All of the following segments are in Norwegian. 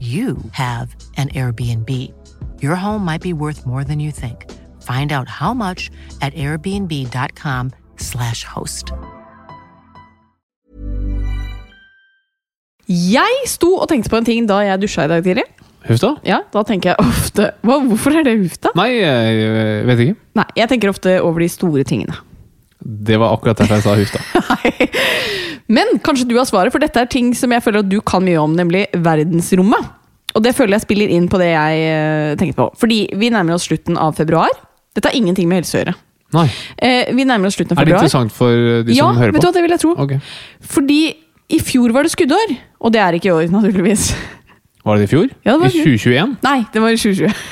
you have an Airbnb. Your home might be worth more than you think. Find out how much at airbnb.com/slash host. Jeg sto og tenkte på en ting da jeg dusja i dag tidlig. Hufta? Ja, da tenker jeg ofte Hva, Hvorfor er det hufta? Nei, jeg vet ikke. Nei, jeg tenker ofte over de store tingene. Det var akkurat derfor jeg sa hufta. Nei. Men kanskje du har svaret, for dette er ting som jeg føler at du kan mye om, nemlig verdensrommet. Og det føler jeg spiller inn på det jeg eh, tenkte på. Fordi vi nærmer oss slutten av februar. Dette har ingenting med helse å gjøre. Nei. Eh, vi nærmer oss slutten av februar. Er det interessant for de ja, som hører på? Ja, vet du hva, det vil jeg tro. Ok. Fordi i fjor var det skuddår, og det er ikke i år, naturligvis. Var det i fjor? Ja, det var i 2021? Nei, det var i 2020.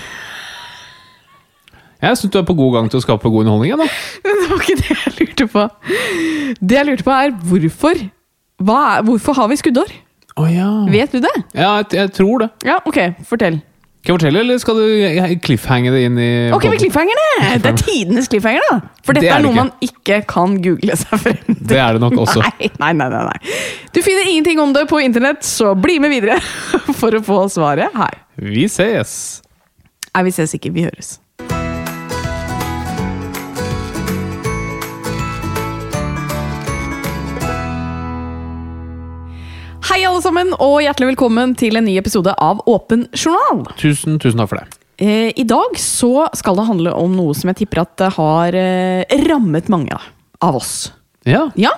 Jeg syns du er på god gang til å skape god underholdning. Da. Men det var ikke det jeg lurte på. Det jeg lurte på, er hvorfor. Hva er, hvorfor har vi skuddår? Oh, ja. Vet du det? Ja, jeg, jeg tror det. Ja, ok, fortell. Skal jeg fortelle, eller skal du cliffhange det inn i Ok, vi cliffhanger det! Det er tidenes cliffhanger, da! For dette Det er, er noe ikke. man ikke kan google seg frem til. Det er det nok også. Nei, nei, nei, nei. Du finner ingenting om det på internett, så bli med videre for å få svaret her. Vi ses! Nei, vi ses ikke, vi høres. Hei, alle sammen, og hjertelig velkommen til en ny episode av Åpen journal. Tusen, tusen takk for det. Eh, I dag så skal det handle om noe som jeg tipper at har eh, rammet mange av oss. Ja. Ja,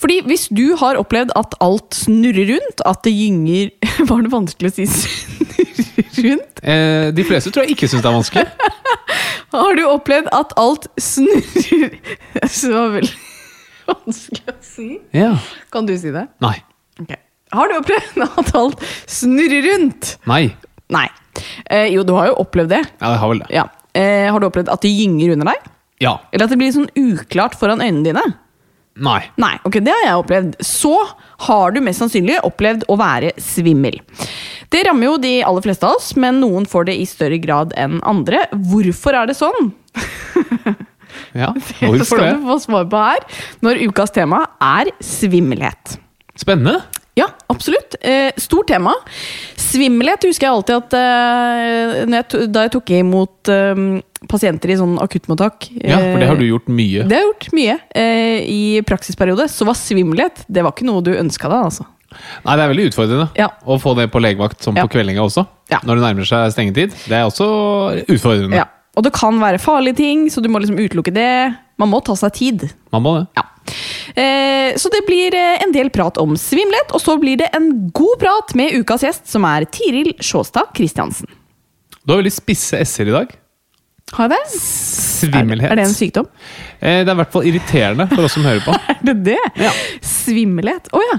fordi hvis du har opplevd at alt snurrer rundt, at det gynger Var det vanskelig å si snurrer rundt? Eh, de fleste tror jeg ikke syns det er vanskelig. Har du opplevd at alt snurrer Det var veldig vanskelig å si. Ja. Kan du si det? Nei. Ok. Har du opplevd at alt snurrer rundt? Nei. Nei. Eh, jo, du har jo opplevd det. Ja, jeg har vel det. Ja. Eh, har du opplevd at det gynger under deg? Ja. Eller at det blir sånn uklart foran øynene dine? Nei. Nei, ok, det har jeg opplevd. Så har du mest sannsynlig opplevd å være svimmel. Det rammer jo de aller fleste av oss, men noen får det i større grad enn andre. Hvorfor er det sånn? Ja. hvorfor Det Det skal du få svar på her, når ukas tema er svimmelhet. Spennende. Ja, absolutt. Eh, stort tema. Svimmelhet husker jeg alltid at eh, når jeg, da jeg tok imot eh, pasienter i sånn akuttmottak Ja, for det har du eh, gjort mye. Det har jeg gjort mye. Eh, I praksisperiode så var svimmelhet det var ikke noe du ønska deg. altså. Nei, det er veldig utfordrende Ja. å få det på legevakt som Ja. på kveldinga også. Ja. Når det nærmer seg stengetid. Det er også utfordrende. Ja. Og det kan være farlige ting, så du må liksom utelukke det. Man må ta seg tid. Man må det. Ja. Eh, så det blir eh, en del prat om svimmelhet, og så blir det en god prat med ukas gjest, som er Tiril Sjåstad Kristiansen. Du har veldig spisse s-er i dag. Har jeg det? Svimmelhet. Er, er det en sykdom? Eh, Det er i hvert fall irriterende for oss som hører på. Er det det? Ja. Svimmelhet. Å ja.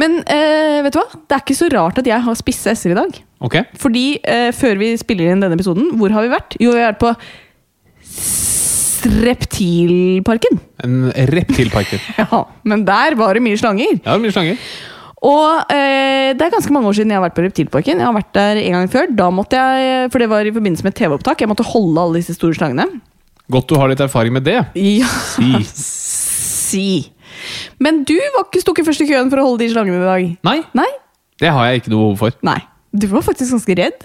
Men eh, vet du hva? Det er ikke så rart at jeg har spisse s-er i dag. Ok? Fordi før vi spiller inn denne episoden, hvor har vi vært? Jo, vi har vært på Reptilparken. En reptilparken. Ja, men der var det mye slanger. Ja, det var mye slanger. Og eh, det er ganske mange år siden jeg har vært på Reptilparken. Jeg har vært der en gang før. Da måtte jeg, For det var i forbindelse med TV-opptak. Jeg måtte holde alle disse store slangene. Godt du har litt erfaring med det. Ja, Si. si. Men du var ikke stukket først i køen for å holde de slangene i dag. Nei, Nei? det har jeg ikke noe behov for. Nei. Du var faktisk ganske redd.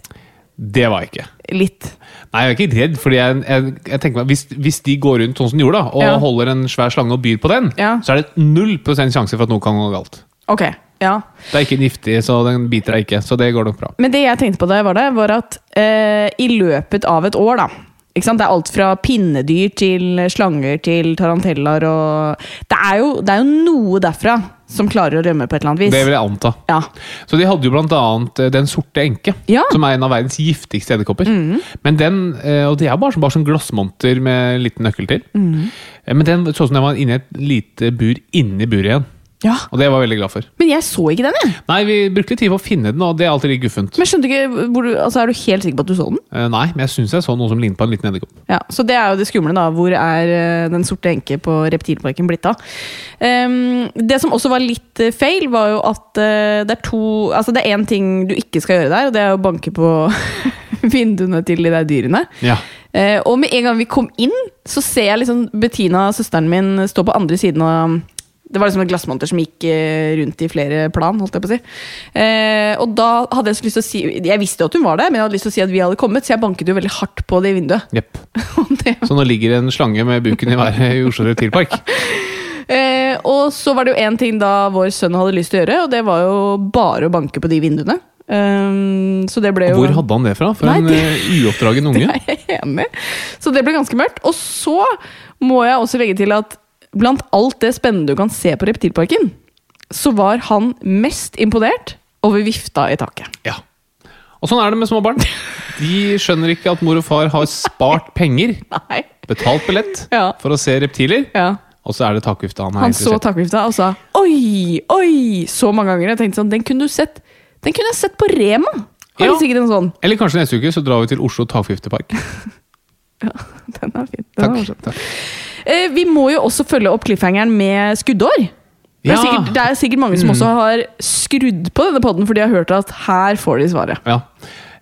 Det var jeg ikke. Litt. Nei, jeg er ikke redd, fordi jeg, jeg, jeg tenker meg, hvis, hvis de går rundt sånn som de gjorde, da, og Ja. holder en svær slange og byr på den, Ja. så er det null prosent sjanse for at noe kan gå galt. Ok, ja. Det er ikke giftig, så den biter deg ikke. Så det går nok bra. Men det jeg tenkte på da jeg var der, var at eh, i løpet av et år, da ikke sant? Det er alt fra pinnedyr til slanger til tarantellaer og det er, jo, det er jo noe derfra som klarer å rømme på et eller annet vis. Det vil jeg anta. Ja. Så de hadde jo blant annet eh, Den sorte enke, Ja. Mm. som er en av verdens giftigste edderkopper. Men den, eh, Og det er bare, bare sånn glassmonter med liten nøkkel til. Mm. Men den så ut som den var inne i et lite bur inni buret igjen. Ja. Og det var jeg veldig glad for. Men jeg så ikke den, jeg. Nei, vi brukte litt tid på å finne den, og det er alltid litt guffent. Men skjønte ikke, hvor du, altså Er du helt sikker på at du så den? Eh, Nei, men jeg syns jeg så noe som lignet på en liten edderkopp. Ja, Så det er jo det skumle, da. Hvor er eh, Den sorte enke på Reptilparken blitt av? Um, det som også var litt eh, feil, var jo at eh, det er to Altså det er én ting du ikke skal gjøre der, og det er å banke på vinduene til de der dyrene. Ja. Og med en gang vi kom inn, så ser jeg liksom Bettina, søsteren min, stå på andre siden av det var liksom en glassmonter som gikk eh, rundt i flere plan. holdt jeg på å si. Eh, og da hadde jeg så lyst til å si Jeg visste jo at hun var der, men jeg hadde lyst til å si at vi hadde kommet, så jeg banket jo veldig hardt på det vinduet. Yep. det var... Så nå ligger en slange med buken i været i Oslo Reptilpark. Eh, og så var det jo én ting da vår sønn hadde lyst til å gjøre, og det var jo bare å banke på de vinduene. Um, så det ble jo Hvor hadde han det fra? For Nei, en det- en uoppdragen unge. det er jeg enig. Så det ble ganske mørkt. Og så må jeg også legge til at blant alt det spennende du kan se på Reptilparken, så var han mest imponert over vifta i taket. Ja. Og sånn er det med små barn. De skjønner ikke at mor og far har spart penger, Nei. betalt billett, Ja. for å se reptiler, Ja. og så er det takvifta han er Han så takvifta og sa oi, oi, så mange ganger. Jeg tenkte sånn, den kunne du sett Den kunne jeg sett på Rema! Har Ja. sikkert en sånn? Eller kanskje neste uke så drar vi til Oslo takviftepark. ja, Den er fin. Den er Takk. morsom. Takk. Eh, vi må jo også følge opp cliffhangeren med skuddår. Det er, sikkert, det er sikkert mange som Mm. også har skrudd på denne podden, for de har hørt at her får de svaret. Ja.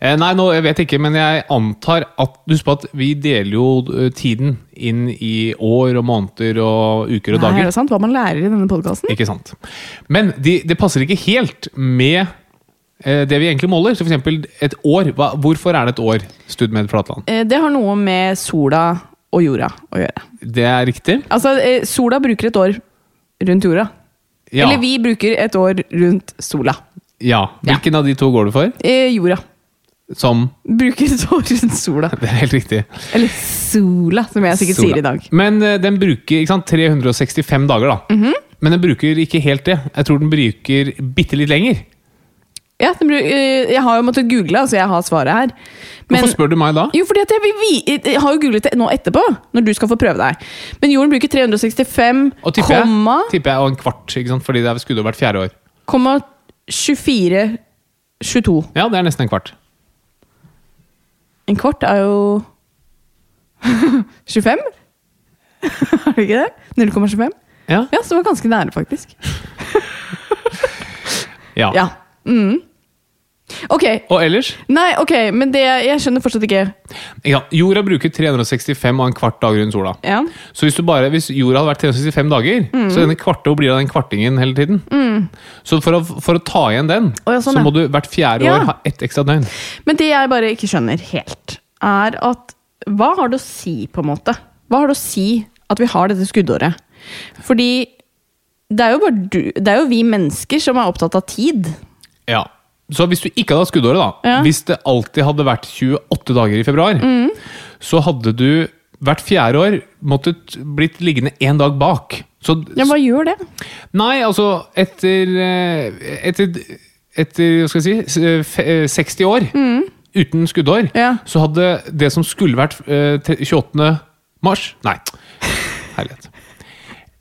Eh, Nei, nå, jeg vet ikke, men jeg antar at Husk på at vi deler jo eh, tiden inn i år og måneder og uker og Nei, er det sant? Hva man lærer i denne podkasten? Ikke sant? Men de, det passer ikke helt med det vi egentlig måler. Så for eksempel et år. Hva, hvorfor er det et år studd med flatland? Det har noe med sola og jorda å gjøre. Det er riktig. Altså, eh, sola bruker et år rundt jorda. Ja. Eller vi bruker et år rundt sola. ja. Hvilken av de to går du for? Eh, jorda Som bruker et år rundt sola. Det er helt riktig. Eller sola, som jeg sikkert Sola. sier i dag. Men eh, den bruker ikke sant, 365 dager, da. Mhm. Men den bruker ikke helt det. Jeg tror den bruker bitte litt lenger. Ja, eh, Jeg har jo måttet google, så jeg har svaret her. Men- Hvorfor spør du meg da? Jo, fordi jeg, vi, jeg har jo googlet det nå etterpå, når du skal få prøve deg. Men jorden bruker 365, Og tipper jeg, komma, tipper jeg og en kvart, ikke sant? fordi det er skuddår hvert fjerde år. komma 24 22. Ja, det er nesten en kvart. En kvart er jo 25? er det ikke det? 0,25? Ja. Ja, så var ganske nære, faktisk. ja. Ja. Mm. Ok. Og ellers? Nei, ok, men det jeg skjønner fortsatt ikke. Ja, jorda bruker 365 og en kvart dag rundt sola. Ja. Så hvis, du bare, hvis jorda hadde vært 365 dager, Mm. så denne kvarte blir det den kvartingen hele tiden. Så for å, for å ta igjen den, oh, ja, sånn, så må du hvert fjerde Ja. år ha ett ekstra døgn. Men det jeg bare ikke skjønner helt, er at Hva har det å si, på en måte? Hva har det å si at vi har dette skuddåret? Fordi det er jo, bare du, det er jo vi mennesker som er opptatt av tid. Ja. Så hvis du ikke hadde hatt skuddåret, da, Ja. hvis det alltid hadde vært 28 dager i februar, Mm. så hadde du hvert fjerde år måttet blitt liggende én dag bak. Så Ja, Hva gjør det? Nei, altså etter eh, Etter, etter hva skal jeg si, s- fe- eh, 60 år uten skuddår, Mm. Ja. så hadde det som skulle vært eh, 28. mars Nei, herlighet.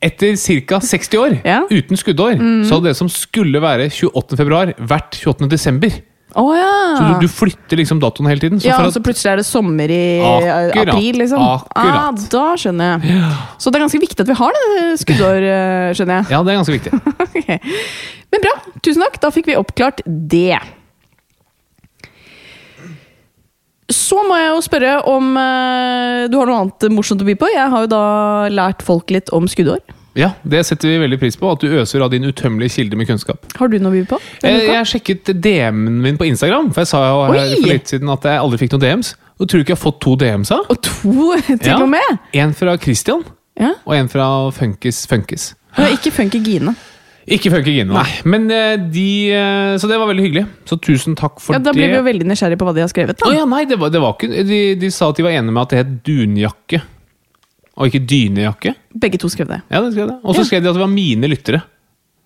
Etter ca. 60 år Ja. Mm. uten skuddår, så hadde det som skulle være 28. februar, vært 28. desember. Å ja! Så du, du flytter liksom datoen hele tiden. Så ja, for og så plutselig er det sommer i Akkurat, april, liksom. akkurat. Ah, da skjønner jeg. Så det er ganske viktig at vi har det skuddår, eh, skjønner jeg. ja, det er ganske viktig. Ok. Men bra, tusen takk. Da fikk vi oppklart det. Så må jeg jo spørre om eh, du har noe annet morsomt å by på. Jeg har jo da lært folk litt om skuddår. Ja, Det setter vi veldig pris på, at du øser av din utømmelige kilde med kunnskap. Har du noe å by på? Jeg denne uka? Jeg sjekket DM-en min på Instagram, for jeg sa jo her Oi! for litt siden at jeg aldri fikk noen DMs. Og tror du ikke jeg har fått to DMs av? Og to til Ja. og med! En fra Christian, Ja. og en fra Funkis Funkis. Ikke Funky Gine. Ikke Funky Gine, nei. Men eh, de eh, Så det var veldig hyggelig. Så tusen takk for Ja, da det. blir vi jo veldig nysgjerrig på hva de har skrevet. da. Oh, ja, nei, det var, det var ikke de, de sa at de var enige med at det het dunjakke. Og ikke dynejakke. Begge to skrev det. Ja, de skrev det. Og så Ja. skrev de at det var mine lyttere.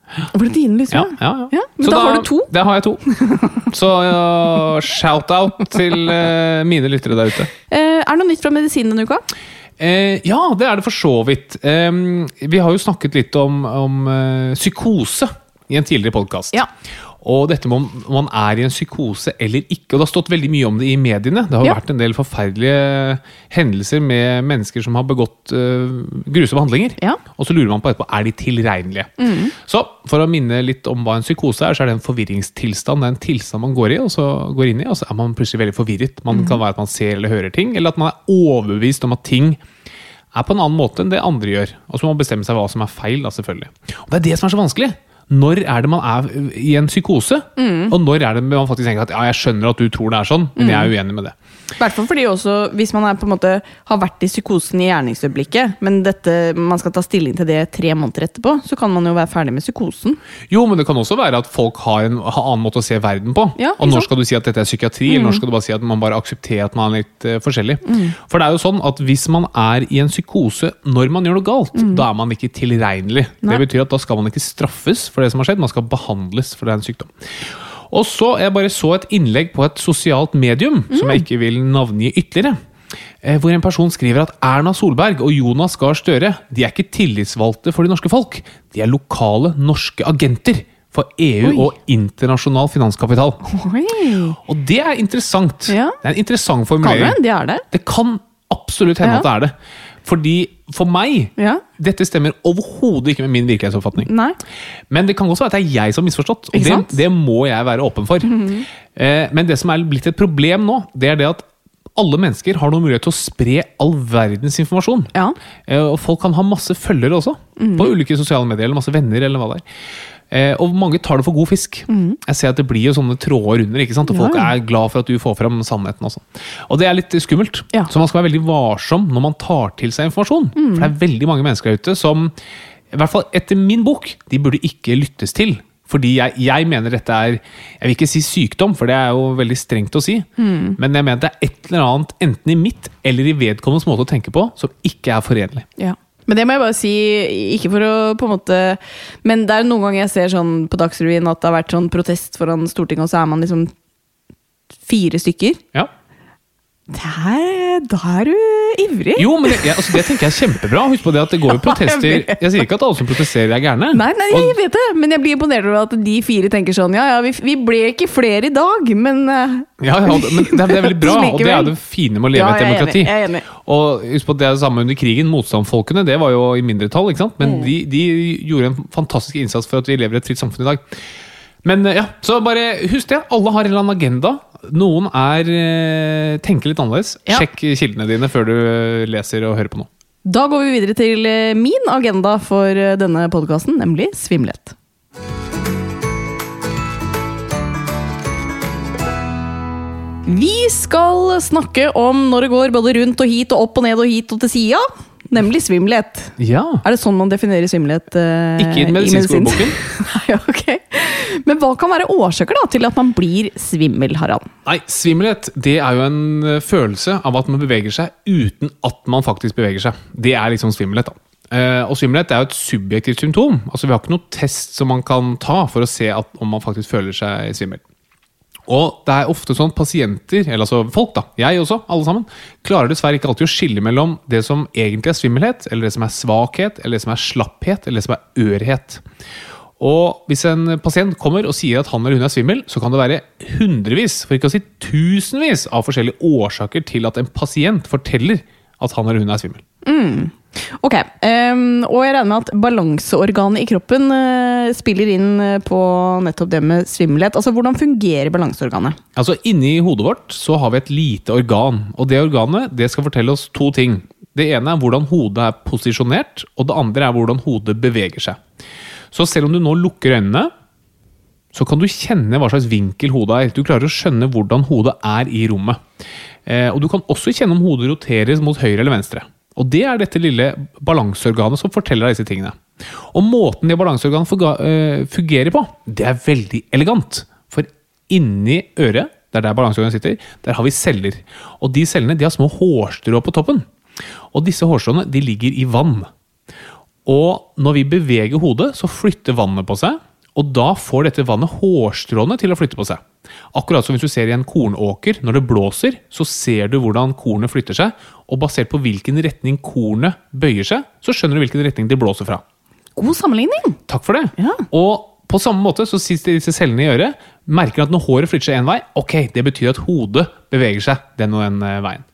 Var det dine, lyttere? Ja, ja, ja. Ja, men da, da har du to. Da har jeg to. Så ja, shout-out til uh, mine lyttere der ute. Uh, er det noe nytt fra medisinen denne uka? Eh, ja, det er det for så vidt. Eh, vi har jo snakket litt om, om eh, psykose i en tidligere podkast. Ja. Og dette med om man er i en psykose eller ikke. Og det har stått veldig mye om det i mediene. Det har Ja. vært en del forferdelige hendelser med mennesker som har begått uh, grusomme handlinger. Ja. Og så lurer man på etterpå er de tilregnelige. Så for å minne litt om hva en psykose er, så er det en forvirringstilstand. Det er en tilstand man går i, og så går inn i, og så er man plutselig veldig forvirret. Man kan være at man ser eller hører ting, eller at man er overbevist om at ting er på en annen måte enn det andre gjør. Og så må man bestemme seg hva som er feil, da, selvfølgelig. Og det er det som er så vanskelig. Når er det man er i en psykose? Og når er det man faktisk tenker at ja, jeg skjønner at du tror det er sånn, men jeg er uenig med det. I hvert fall fordi også, hvis man er måte har vært i psykosen i gjerningsøyeblikket, men dette, man skal ta stilling til det tre måneder etterpå, så kan man jo være ferdig med psykosen. Jo, men det kan også være at folk har en har annen måte å se verden på. Ja, og når skal du si at dette er psykiatri, eller når skal du bare si at man bare aksepterer at man er litt uh, forskjellig? For det er jo sånn at hvis man er i en psykose når man gjør noe galt, da er man ikke tilregnelig. Nei. Det betyr at da skal man ikke straffes for det som har skjedd, man skal behandles for det er en sykdom. Og så, Jeg bare så et innlegg på et sosialt medium, som jeg ikke vil navngi ytterligere. eh, Hvor en person skriver at Erna Solberg og Jonas Gahr Støre de er ikke tillitsvalgte for det norske folk. De er lokale norske agenter for EU Oi. og internasjonal finanskapital. Oi! Og det er interessant. Ja. Det er en interessant formulering. Kan det? Det er det. Det kan absolutt hende Ja. at det er det. Fordi For meg Ja. dette stemmer overhodet ikke med min virkelighetsoppfatning. Nei. Men det kan også være at det er jeg som har misforstått. Og det. Det må jeg være åpen for. eh, men det som er blitt et problem nå, det er det at alle mennesker har noen mulighet til å spre all verdens informasjon. Ja. Eh, og folk kan ha masse følgere også, Mhm. på ulike sosiale medier, eller masse venner, eller hva det er. Eh, og mange tar det for god fisk. Jeg ser at det blir jo sånne tråder under, ikke sant? og folk ja. er glad for at du får fram sannheten også. Og det er litt skummelt. Ja. Så man skal være veldig varsom når man tar til seg informasjon. Mm. For det er veldig mange mennesker ute som, i hvert fall etter min bok, de burde ikke lyttes til. Fordi jeg, jeg mener dette er Jeg vil ikke si sykdom, for det er jo veldig strengt å si. Mm. Men jeg mener det er et eller annet, enten i mitt eller i vedkommendes måte å tenke på, som ikke er forenlig. Ja. Men det må jeg bare si, ikke for å på en måte Men det er noen ganger jeg ser sånn på Dagsrevyen at det har vært sånn protest foran Stortinget, og så er man liksom fire stykker. Ja. Der, da er du ivrig. Jo, men det, altså, det tenker jeg er kjempebra. Husk på det at det går jo protester Jeg sier ikke at alle som protesterer, er gærne. Nei, nei, jeg vet det, men jeg blir imponert over at de fire tenker sånn Ja, ja, vi, vi ble ikke flere i dag, men eh, Ja, ja, men det er, det er veldig bra, og det er det fine med å leve Ja, i et jeg er enig, demokrati. jeg er enig. Og husk på det er det samme under krigen. Motstandsfolkene det var jo i mindretall, ikke sant? Mm. men de, de gjorde en fantastisk innsats for at vi lever i et fritt samfunn i dag. Men eh, ja, så bare husk det. Alle har en eller annen agenda. Noen er eh, tenker litt annerledes. Ja. Sjekk kildene dine før du eh, leser og hører på noe. Da går vi videre til eh, min agenda for denne podkasten, nemlig svimlet. Vi skal snakke om når det går både rundt og hit og opp og ned og hit og til sida. Nemlig svimmelhet. Ja. Er det sånn man definerer svimmelhet? eh, Ikke i den medisinske ordboken. Nei, ok. Men hva kan være årsaker da, til at man blir svimmel, Harald? Nei, svimmelhet det er jo en eh, følelse av at man beveger seg uten at man faktisk beveger seg. Det er liksom svimmelhet. da. Eh, og svimmelhet er jo et subjektivt symptom. Altså Vi har ikke noen test som man kan ta for å se at, om man faktisk føler seg svimmel. Og det er ofte sånn pasienter, eller altså folk, da, jeg også, alle sammen, klarer dessverre ikke alltid å skille mellom det som egentlig er svimmelhet, eller det som er svakhet, eller det som er slapphet, eller det som er ørhet. Og hvis en pasient kommer og sier at han eller hun er svimmel, så kan det være hundrevis, for ikke å si tusenvis, av forskjellige årsaker til at en pasient forteller at han eller hun er svimmel. Ok, um, og jeg regner med at balanseorganet i kroppen eh, spiller inn eh, på nettopp det med svimmelhet. Altså, Hvordan fungerer balanseorganet? Altså, Inni hodet vårt så har vi et lite organ. Og det organet det skal fortelle oss to ting. Det ene er hvordan hodet er posisjonert, og det andre er hvordan hodet beveger seg. Så selv om du nå lukker øynene, så kan du kjenne hva slags vinkel hodet er. Du klarer å skjønne hvordan hodet er i rommet. Eh, og du kan også kjenne om hodet roteres mot høyre eller venstre. Og det er dette lille balanseorganet som forteller deg disse tingene. Og måten det balanseorganet eh, fungerer på, det er veldig elegant. For inni øret, det er der balanseorganet sitter, der har vi celler. Og de cellene de har små hårstrå på toppen. Og disse hårstråene ligger i vann. Og når vi beveger hodet, så flytter vannet på seg. Og da får dette vannet hårstråene til å flytte på seg. Akkurat som hvis du ser i en kornåker, når det blåser, så ser du hvordan kornet flytter seg. Og basert på hvilken retning kornet bøyer seg, så skjønner du hvilken retning det blåser fra. God sammenligning! Takk for det. Ja. Og på samme måte så sitter disse cellene i øret, merker at når håret flytter seg én vei, ok, det betyr at hodet beveger seg den og den eh, veien.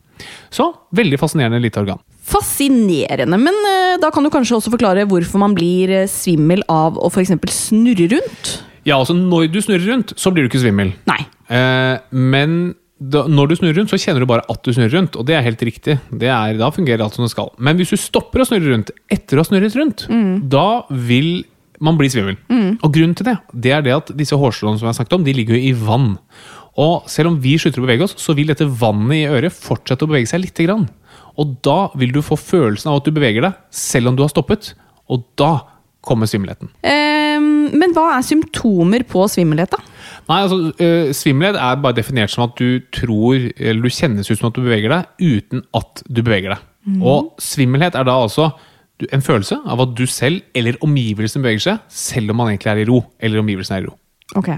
Så veldig fascinerende lite organ. Fascinerende. Men eh, da kan du kanskje også forklare hvorfor man blir eh, svimmel av å f.eks. snurre rundt? Ja, altså når du snurrer rundt, så blir du ikke svimmel. Nei. Eh, men da, når du snurrer rundt, så kjenner du bare at du snurrer rundt. Og det er helt riktig. Det er, da fungerer alt som det skal. Men hvis du stopper å snurre rundt etter å ha snurret rundt, da vil man bli svimmel. Og grunnen til det, det er det at disse hårstråene som jeg har snakket om, de ligger jo i vann. Og selv om vi slutter å bevege oss, så vil dette vannet i øret fortsette å bevege seg lite grann. Og da vil du få følelsen av at du beveger deg, selv om du har stoppet. Og da kommer svimmelheten. Eh, men hva er symptomer på svimmelhet, da? Nei, altså, øh, Svimmelhet er bare definert som at du tror, eller du kjennes ut som at du beveger deg, uten at du beveger deg. Og svimmelhet er da altså en følelse av at du selv eller omgivelsene beveger seg, selv om man egentlig er i ro, eller omgivelsene er i ro. Ok.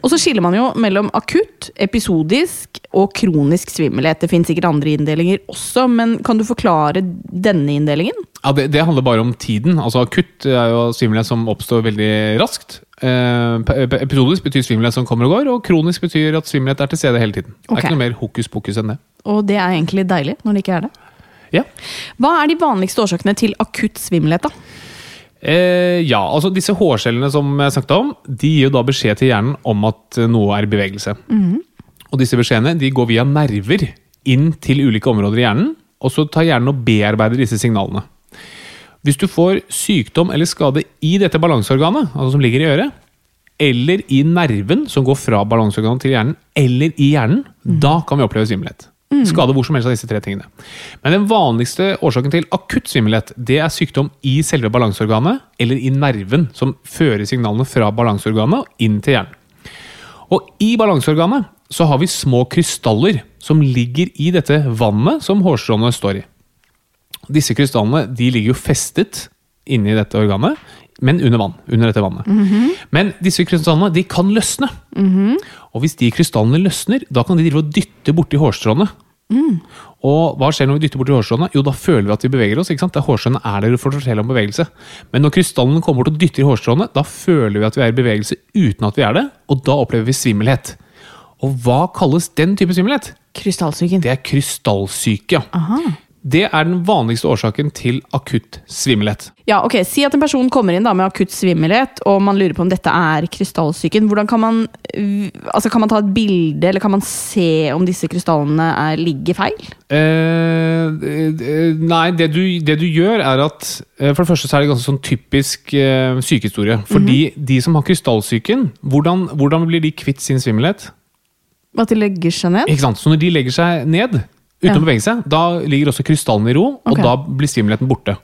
Og så skiller man jo mellom akutt, episodisk og kronisk svimmelhet. Det finnes sikkert andre inndelinger også, men kan du forklare denne inndelingen? Ja, det, det handler bare om tiden. Altså Akutt er jo svimmelhet som oppstår veldig raskt. Eh, episodisk betyr svimmelhet som kommer og går, og kronisk betyr at svimmelhet er til stede hele tiden. Det er ikke noe mer hokus pokus enn det. Og det er egentlig deilig når det ikke er det. Ja. Hva er de vanligste årsakene til akutt svimmelhet, da? Eh, ja, altså disse hårcellene som jeg snakket om, de gir jo da beskjed til hjernen om at eh, noe er i bevegelse. Og disse beskjedene de går via nerver inn til ulike områder i hjernen, og så tar hjernen og bearbeider disse signalene. Hvis du får sykdom eller skade i dette balanseorganet, altså som ligger i øret, eller i nerven som går fra balanseorganet til hjernen, eller i hjernen, da kan vi oppleve svimmelhet. Skade hvor som helst av disse tre tingene. Men den vanligste årsaken til akutt svimmelhet det er sykdom i selve balanseorganet eller i nerven som fører signalene fra balanseorganet og inn til hjernen. Og i balanseorganet så har vi små krystaller som ligger i dette vannet som hårstråene står i. Disse krystallene de ligger jo festet inni dette organet, men under vann. under dette vannet. Men disse krystallene de kan løsne. Og hvis de krystallene løsner, da kan de drive og dytte borti hårstråene. Og hva skjer når vi dytter borti hårstråene? Jo, da føler vi at vi beveger oss. ikke sant? Det er Hårstråene er der for å fortelle om bevegelse. Men når krystallene kommer bort og dytter i hårstråene, da føler vi at vi er i bevegelse uten at vi er det, og da opplever vi svimmelhet. Og hva kalles den type svimmelhet? Krystallsyken. Det er krystallsyke. ja. Det er den vanligste årsaken til akutt svimmelhet. Ja, ok, Si at en person kommer inn da med akutt svimmelhet, og man lurer på om dette er krystallsyken. Hvordan Kan man øh, altså kan man ta et bilde, eller kan man se om disse krystallene er, ligger feil? Eh, eh, nei, det du, det du gjør er at eh, For det første så er det ganske sånn typisk eh, sykehistorie. Fordi de som har krystallsyken, hvordan, hvordan blir de kvitt sin svimmelhet? At de legger seg ned? Ikke sant? Så når de legger seg ned uten å bevege seg, da ligger også krystallene i ro, og da blir svimmelheten borte.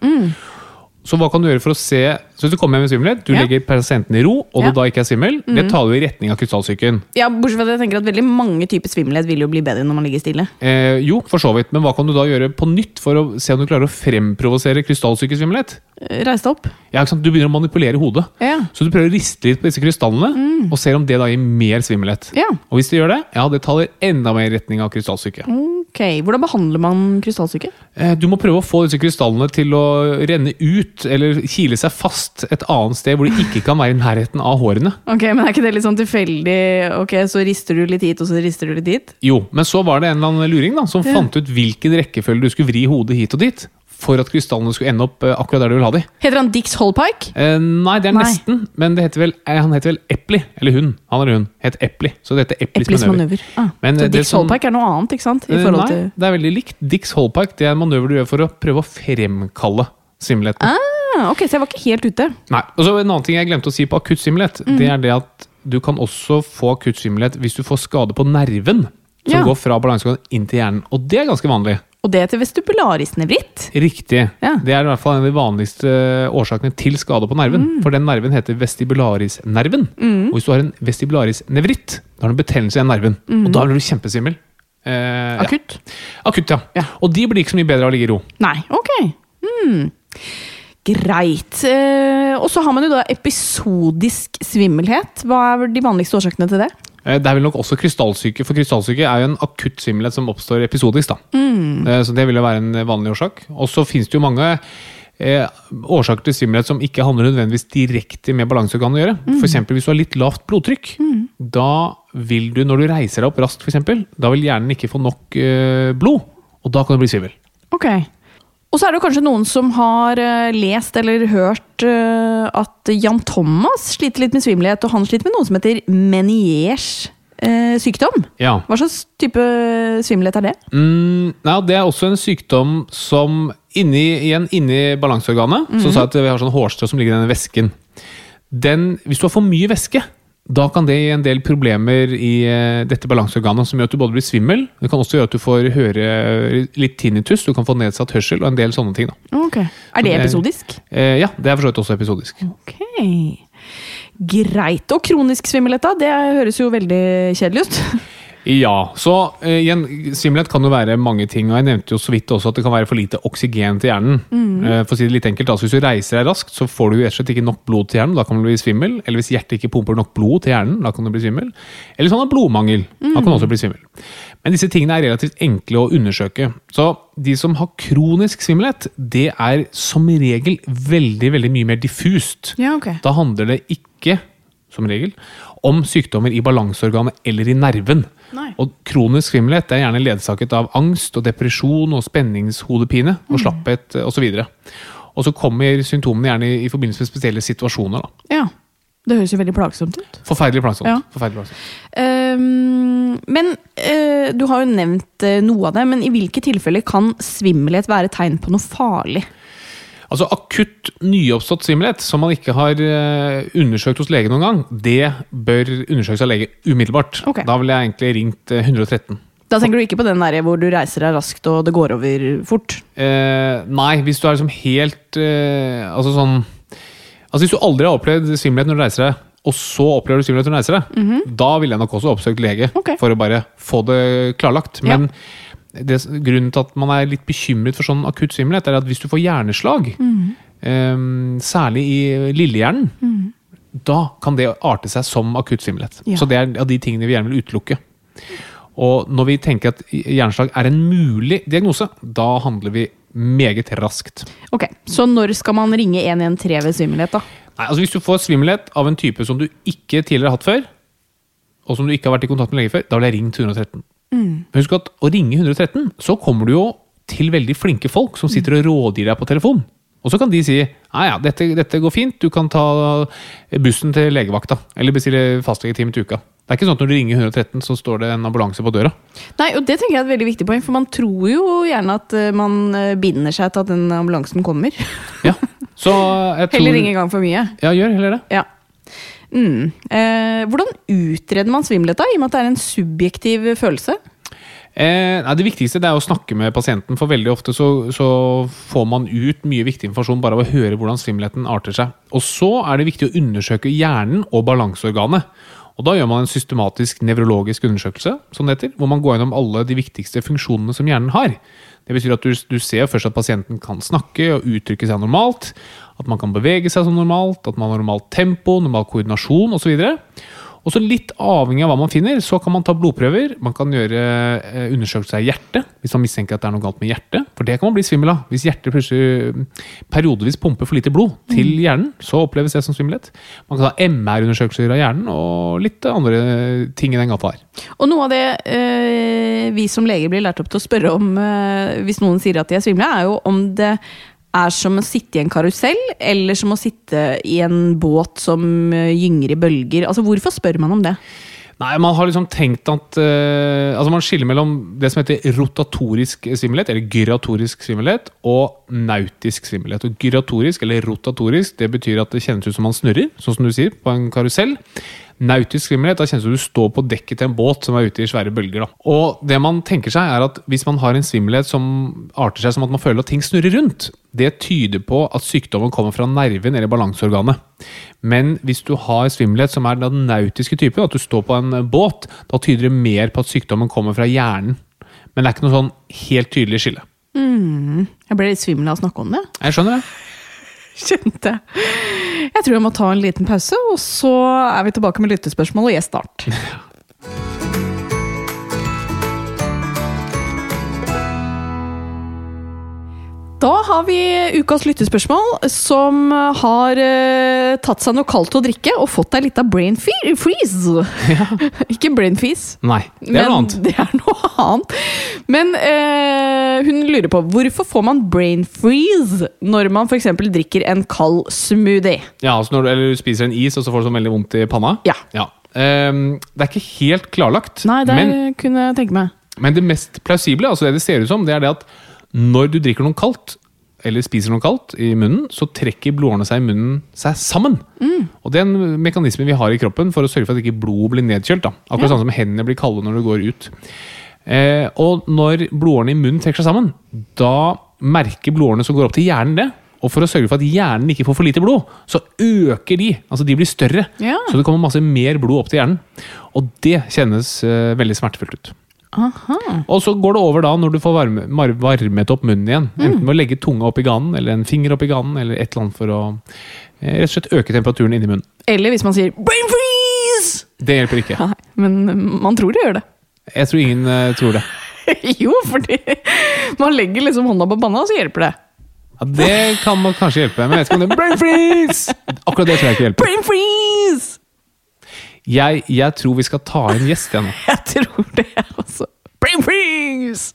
Så hva kan du gjøre for å se Så hvis du kommer hjem med svimmelhet, du Ja. legger pasienten i ro, og Ja. du da ikke er svimmel, det tar du i retning av krystallsyken. Ja, Bortsett fra at jeg tenker at veldig mange typer svimmelhet vil jo bli bedre når man ligger stille. Eh, jo, for så vidt, men hva kan du da gjøre på nytt for å se om du klarer å fremprovosere krystallsykesvimmelhet? Reise Reis deg opp. Ja, ikke sant? Du begynner å manipulere hodet. Ja. Så du prøver å riste litt på disse krystallene, og ser om det da gir mer svimmelhet. Ja. Og hvis det gjør det, ja, det taler enda mer i retning av krystallsyke. Ok, Hvordan behandler man krystallsyke? Eh, Du må prøve å få disse krystallene til å renne ut, eller kile seg fast et annet sted hvor de ikke kan være i nærheten av hårene. Ok, Men er ikke det litt sånn tilfeldig? Ok, Så rister du litt hit, og så rister du litt dit? Jo, men så var det en eller annen luring da, som fant ut hvilken rekkefølge du skulle vri hodet hit og dit, for at krystallene skulle ende opp eh, akkurat der du vil ha de. Heter han Dix Holpike? Eh, nei, det er Nei. nesten, men det heter vel, eh, han heter vel Epli. Eller hun. Han eller hun het Epli. Så det heter Eplis, Eplis manøver. manøver. Ah. Men, så eh, Dix som- Holpike er noe annet, ikke sant? I Nei, det er veldig likt. Dix Holpike det er en manøver du gjør for å prøve å fremkalle svimmelheten. ah, Ok, så jeg var ikke helt ute. Nei, og så En annen ting jeg glemte å si på akutt svimmelhet, Mm. det er det at du kan også få akutt svimmelhet hvis du får skade på nerven. Som Ja. går fra balansegangen inn til hjernen. Og det er ganske vanlig. Og det heter vestibularis nevritt. Riktig. Ja. Det er i hvert fall en av de vanligste årsakene til skade på nerven. Mm. For den nerven heter vestibularisnerven. Og hvis du har en vestibularisnevritt, da har du en betennelse i den nerven. Og da blir du kjempesvimmel. Eh, ja. Mm. Akutt? Akutt, ja. Ja. Og de blir ikke så mye bedre av å ligge i ro. Nei, ok. Hmm. Greit. Eh, og så har man jo da episodisk svimmelhet. Hva er de vanligste årsakene til det? Eh, Det er vel nok også krystallsyke, for krystallsyke er jo en akutt svimmelhet som oppstår episodisk. da. Eh, Så det vil jo være en vanlig årsak. Og så finnes det jo mange eh, årsaker til svimmelhet som ikke handler nødvendigvis direkte med balanseorganet å gjøre. For eksempel hvis du har litt lavt blodtrykk. Da vil du, når du reiser deg opp raskt, eksempel, da vil hjernen ikke få nok eh, blod. Og da kan du bli svimmel. Ok. Og så er det kanskje noen som har eh, lest eller hørt eh, at Jan Thomas sliter litt med svimmelhet, og han sliter med noe som heter Meniers eh, sykdom. Ja. Hva slags type svimmelhet er det? Mm, ja, det er også en sykdom som inni, igjen, inni balanseorganet Så sa jeg at vi har sånn hårstrå som ligger i denne væsken. Den, hvis du har for mye væske, da kan det gi en del problemer i eh, dette balanseorganet som gjør at du både blir svimmel, det kan også gjøre at du får høre litt tinnitus, du kan få nedsatt hørsel og en del sånne ting. Da. Okay. Er det det- episodisk? Eh, ja, det er for så vidt også episodisk. Ok. Greit. Og kronisk svimmelhet, da? Det høres jo veldig kjedelig ut. Ja, så eh, igjen, svimmelhet kan jo være mange ting. og Jeg nevnte jo så vidt også at det kan være for lite oksygen til hjernen. Eh, for å si det litt enkelt, altså Hvis du reiser deg raskt, så får du jo rett og slett ikke nok blod til hjernen. Da kan du bli svimmel. Eller hvis hjertet ikke pumper nok blod til hjernen, da kan du bli svimmel. Eller sånn at blodmangel. Da kan du også bli svimmel. Men disse tingene er relativt enkle å undersøke. Så de som har kronisk svimmelhet, det er som regel veldig, veldig mye mer diffust. Ja, okay. Da handler det ikke, som regel, om sykdommer i balanseorganet eller i nerven. Nei. Og kronisk svimmelhet er gjerne ledsaget av angst og depresjon og spenningshodepine og slapphet osv. Og så kommer symptomene gjerne i, i forbindelse med spesielle situasjoner. Da. Ja. Det høres jo veldig plagsomt ut. Forferdelig plagsomt. Ja. Forferdelig plagsomt. Um, men uh, du har jo nevnt uh, noe av det, men i hvilke tilfeller kan svimmelhet være tegn på noe farlig? Altså Akutt nyoppstått svimmelhet som man ikke har eh, undersøkt hos lege noen gang, det bør undersøkes av lege umiddelbart. Okay. Da ville jeg egentlig ringt eh, 113. Da tenker du ikke på den der hvor du reiser deg raskt og det går over fort? Eh, nei, hvis du er liksom helt eh, Altså sånn Altså Hvis du aldri har opplevd svimmelhet når du reiser deg, og så opplever du svimmelhet når du reiser deg, da ville jeg nok også oppsøkt lege okay. For å bare få det klarlagt. Ja. Det, grunnen til at man er litt bekymret for sånn akutt svimmelhet, er at hvis du får hjerneslag, mm. eh, særlig i lillehjernen, da kan det arte seg som akutt svimmelhet. Ja. Så det er av de tingene vi gjerne vil utelukke. Og når vi tenker at hjerneslag er en mulig diagnose, da handler vi meget raskt. Ok, Så når skal man ringe 113 ved svimmelhet, da? Nei, altså Hvis du får svimmelhet av en type som du ikke tidligere har hatt før, og som du ikke har vært i kontakt med lege før, da vil jeg ringe til 113. Men husk at å ringe 113, så kommer du jo til veldig flinke folk som sitter og rådgir deg på telefon. Og så kan de si ja, ja, dette, dette går fint, du kan ta bussen til legevakta. Eller bestille fastlegetime til uka. Det er ikke sånn at når du ringer 113, så står det en ambulanse på døra. Nei, og Det tenker jeg er et veldig viktig poeng, for man tror jo gjerne at eh, man eh, binder seg til at den ambulansen kommer. Ja, så jeg tror Heller ring en gang for mye. Ja, gjør heller det. Ja. Mm. Eh, hvordan utreder man svimmelhet, da, i og med at det er en subjektiv følelse? Eh, det viktigste det er å snakke med pasienten, for veldig ofte så, så får man ut mye viktig informasjon bare av å høre hvordan svimmelheten arter seg. Og så er det viktig å undersøke hjernen og balanseorganet. Og Da gjør man en systematisk nevrologisk undersøkelse, som det heter, hvor man går gjennom alle de viktigste funksjonene som hjernen har. Det betyr at du, du ser først at pasienten kan snakke og uttrykke seg normalt, at man kan bevege seg som normalt, at man har normalt tempo, normal koordinasjon osv. Og så litt avhengig av hva man finner, så kan man ta blodprøver. Man kan gjøre eh, undersøkelser av hjertet, hvis man mistenker at det er noe galt med hjertet. For det kan man bli svimmel av. Hvis hjertet plutselig mm, periodevis pumper for lite blod til hjernen, så oppleves det som svimmelhet. Man kan ta MR-undersøkelser av hjernen, og litt andre ting i den gata her. Og noe av det eh, vi som leger blir lært opp til å spørre om eh, hvis noen sier at de er svimle, er jo om det er som å sitte i en karusell, eller som å sitte i en båt som eh, gynger i bølger. Altså, Hvorfor spør man om det? Nei, man har liksom tenkt at uh, Altså Man skiller mellom det som heter rotatorisk svimmelhet, eller gyratorisk svimmelhet, og nautisk svimmelhet. Og Gyratorisk, eller rotatorisk, det betyr at det kjennes ut som man snurrer, sånn som du sier, på en karusell. Nautisk svimmelhet, da kjennes det som du står på dekket til en båt som er ute i svære bølger. Da. Og det man tenker seg er at Hvis man har en svimmelhet som arter seg som at man føler at ting snurrer rundt, det tyder på at sykdommen kommer fra nerven eller balanseorganet. Men hvis du har svimmelhet som er den nautiske typen, at du står på en båt, da tyder det mer på at sykdommen kommer fra hjernen. Men det er ikke noe sånn helt tydelig skille. Jeg ble litt svimmel av å snakke om det. Jeg skjønner det. Kjente jeg. Jeg tror jeg må ta en liten pause, og så er vi tilbake med lyttespørsmål og gjest start. Da har vi ukas lyttespørsmål, som har eh, tatt seg noe kaldt å drikke og fått deg litt av brain freeze. freeze. Ikke brain freeze. Nei, det er noe annet. Det er noe annet. Men eh, hun lurer på hvorfor får man brain freeze når man f.eks. drikker en kald smoothie? Ja, altså når du, eller du spiser en is, og så får du sånn veldig vondt i panna? Ja. Ehm, det er ikke helt klarlagt. Nei, det men, kunne jeg tenke meg. men det mest plausible, altså det det ser ut som, det er det at når du drikker noe kaldt, eller spiser noe kaldt i munnen, så trekker blodårene seg i munnen seg sammen. Og det er en mekanisme vi har i kroppen for å sørge for at ikke blodet blir nedkjølt. Da. Akkurat sånn som hendene blir kalde når du går ut. Eh, og når blodårene i munnen trekker seg sammen, da merker blodårene som går opp til hjernen det. Og for å sørge for at hjernen ikke får for lite blod, så øker de. Altså de blir større. Ja. Så det kommer masse mer blod opp til hjernen. Og det kjennes eh, veldig smertefullt ut. Aha. Og så går det over da når du får varme, varmet opp munnen igjen. Enten med å legge tunga opp i ganen, eller en finger opp i ganen, eller et eller annet for å eh, rett og slett øke temperaturen inni munnen. Eller hvis man sier 'brain freeze'! Det hjelper ikke. Nei, men man tror det gjør det. Jeg tror ingen eh, tror det. jo, fordi man legger liksom hånda på panna, og så hjelper det. Ja, det kan man kanskje hjelpe, men jeg vet ikke om det Brain freeze! Akkurat det tror jeg ikke hjelper. Brain freeze! Jeg, jeg tror vi skal ta inn gjest igjen nå. Jeg tror det. Brain freeze!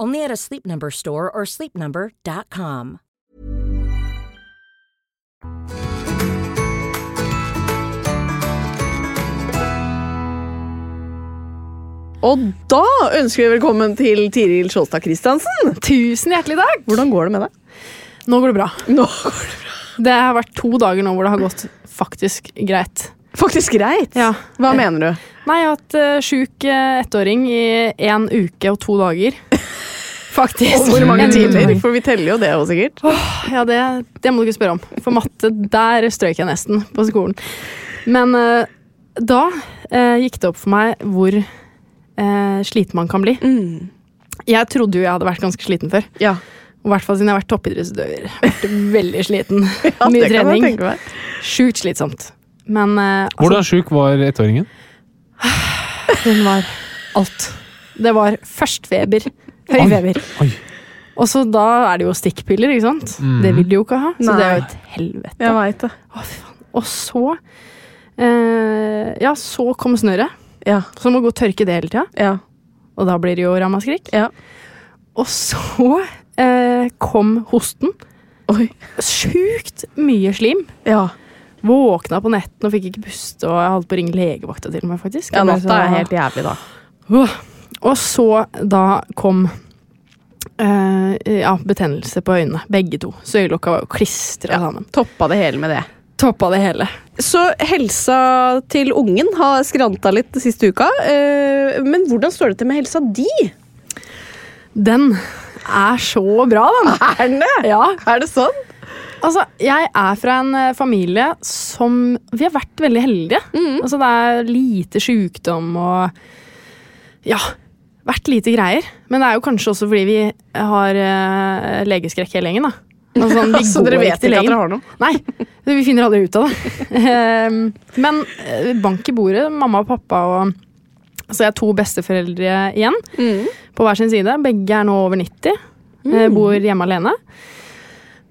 Only at a Sleep Number store or sleepnumber.com. Og da ønsker vi velkommen til Tiril Skjolstad Christiansen. Tusen hjertelig takk! Hvordan går det med deg? Nå går det bra. Nå går Det bra. Det har vært to dager nå hvor det har gått faktisk greit. Faktisk greit. Ja. Hva mener du? Nei, jeg har hatt uh, sjuk eh, ettåring i én uke og to dager. Faktisk. Og hvor mange timer? For vi teller jo det òg, sikkert. Ja, det, det må du ikke spørre om. For matte, der strøk jeg nesten på skolen. Men uh, da uh, gikk det opp for meg hvor uh, sliten man kan bli. Jeg trodde jo jeg hadde vært ganske sliten før. Ja, I hvert fall siden jeg har vært toppidrettsutøver. Vært veldig sliten. ja Mye trening. Sjukt slitsomt. Men altså, Hvordan sjuk var ettåringen? hun var alt. Det var først feber, høy feber. Oi. Og så da er det jo stikkpiller, ikke sant? Mm. Det vil du jo ikke ha. Så det er jo et helvete. Jeg vet det. Å, fy faen. Og så eh, Ja, så kom snøret. Ja. Så må gå og tørke det hele tida. Ja. Og da blir det jo ramaskrik. Ja. Og så eh, kom hosten. Oi. Sjukt mye slim. Ja. Våkna på netten og fikk ikke puste, og jeg holdt på å ringe legevakta til meg, faktisk. ja natta er helt jævlig, da. Åh. Og så da kom uh, ja, betennelse på øynene. Begge to. Så øyelokka var jo klistra sammen. Toppa det hele med det. Toppa det hele. Så helsa til ungen har skranta litt siste uka. Uh, Men hvordan står det til med helsa di? Den er så bra, den! Er den det? Ja, Er det sånn? altså, jeg er fra en eh, familie som Vi har vært veldig heldige. Altså, det er lite sykdom og Ja, vært lite greier. Men det er jo kanskje også fordi vi har uh, legeskrekk hele gjengen, da. Altså, sånn, vi Så dere vet ikke at dere har noe? Nei, vi finner aldri ut av det. Ehm, Men eh, bank i bordet, mamma og pappa og Så jeg har to besteforeldre igjen, på hver sin side. Begge er nå over 90. Mm. Bor hjemme alene.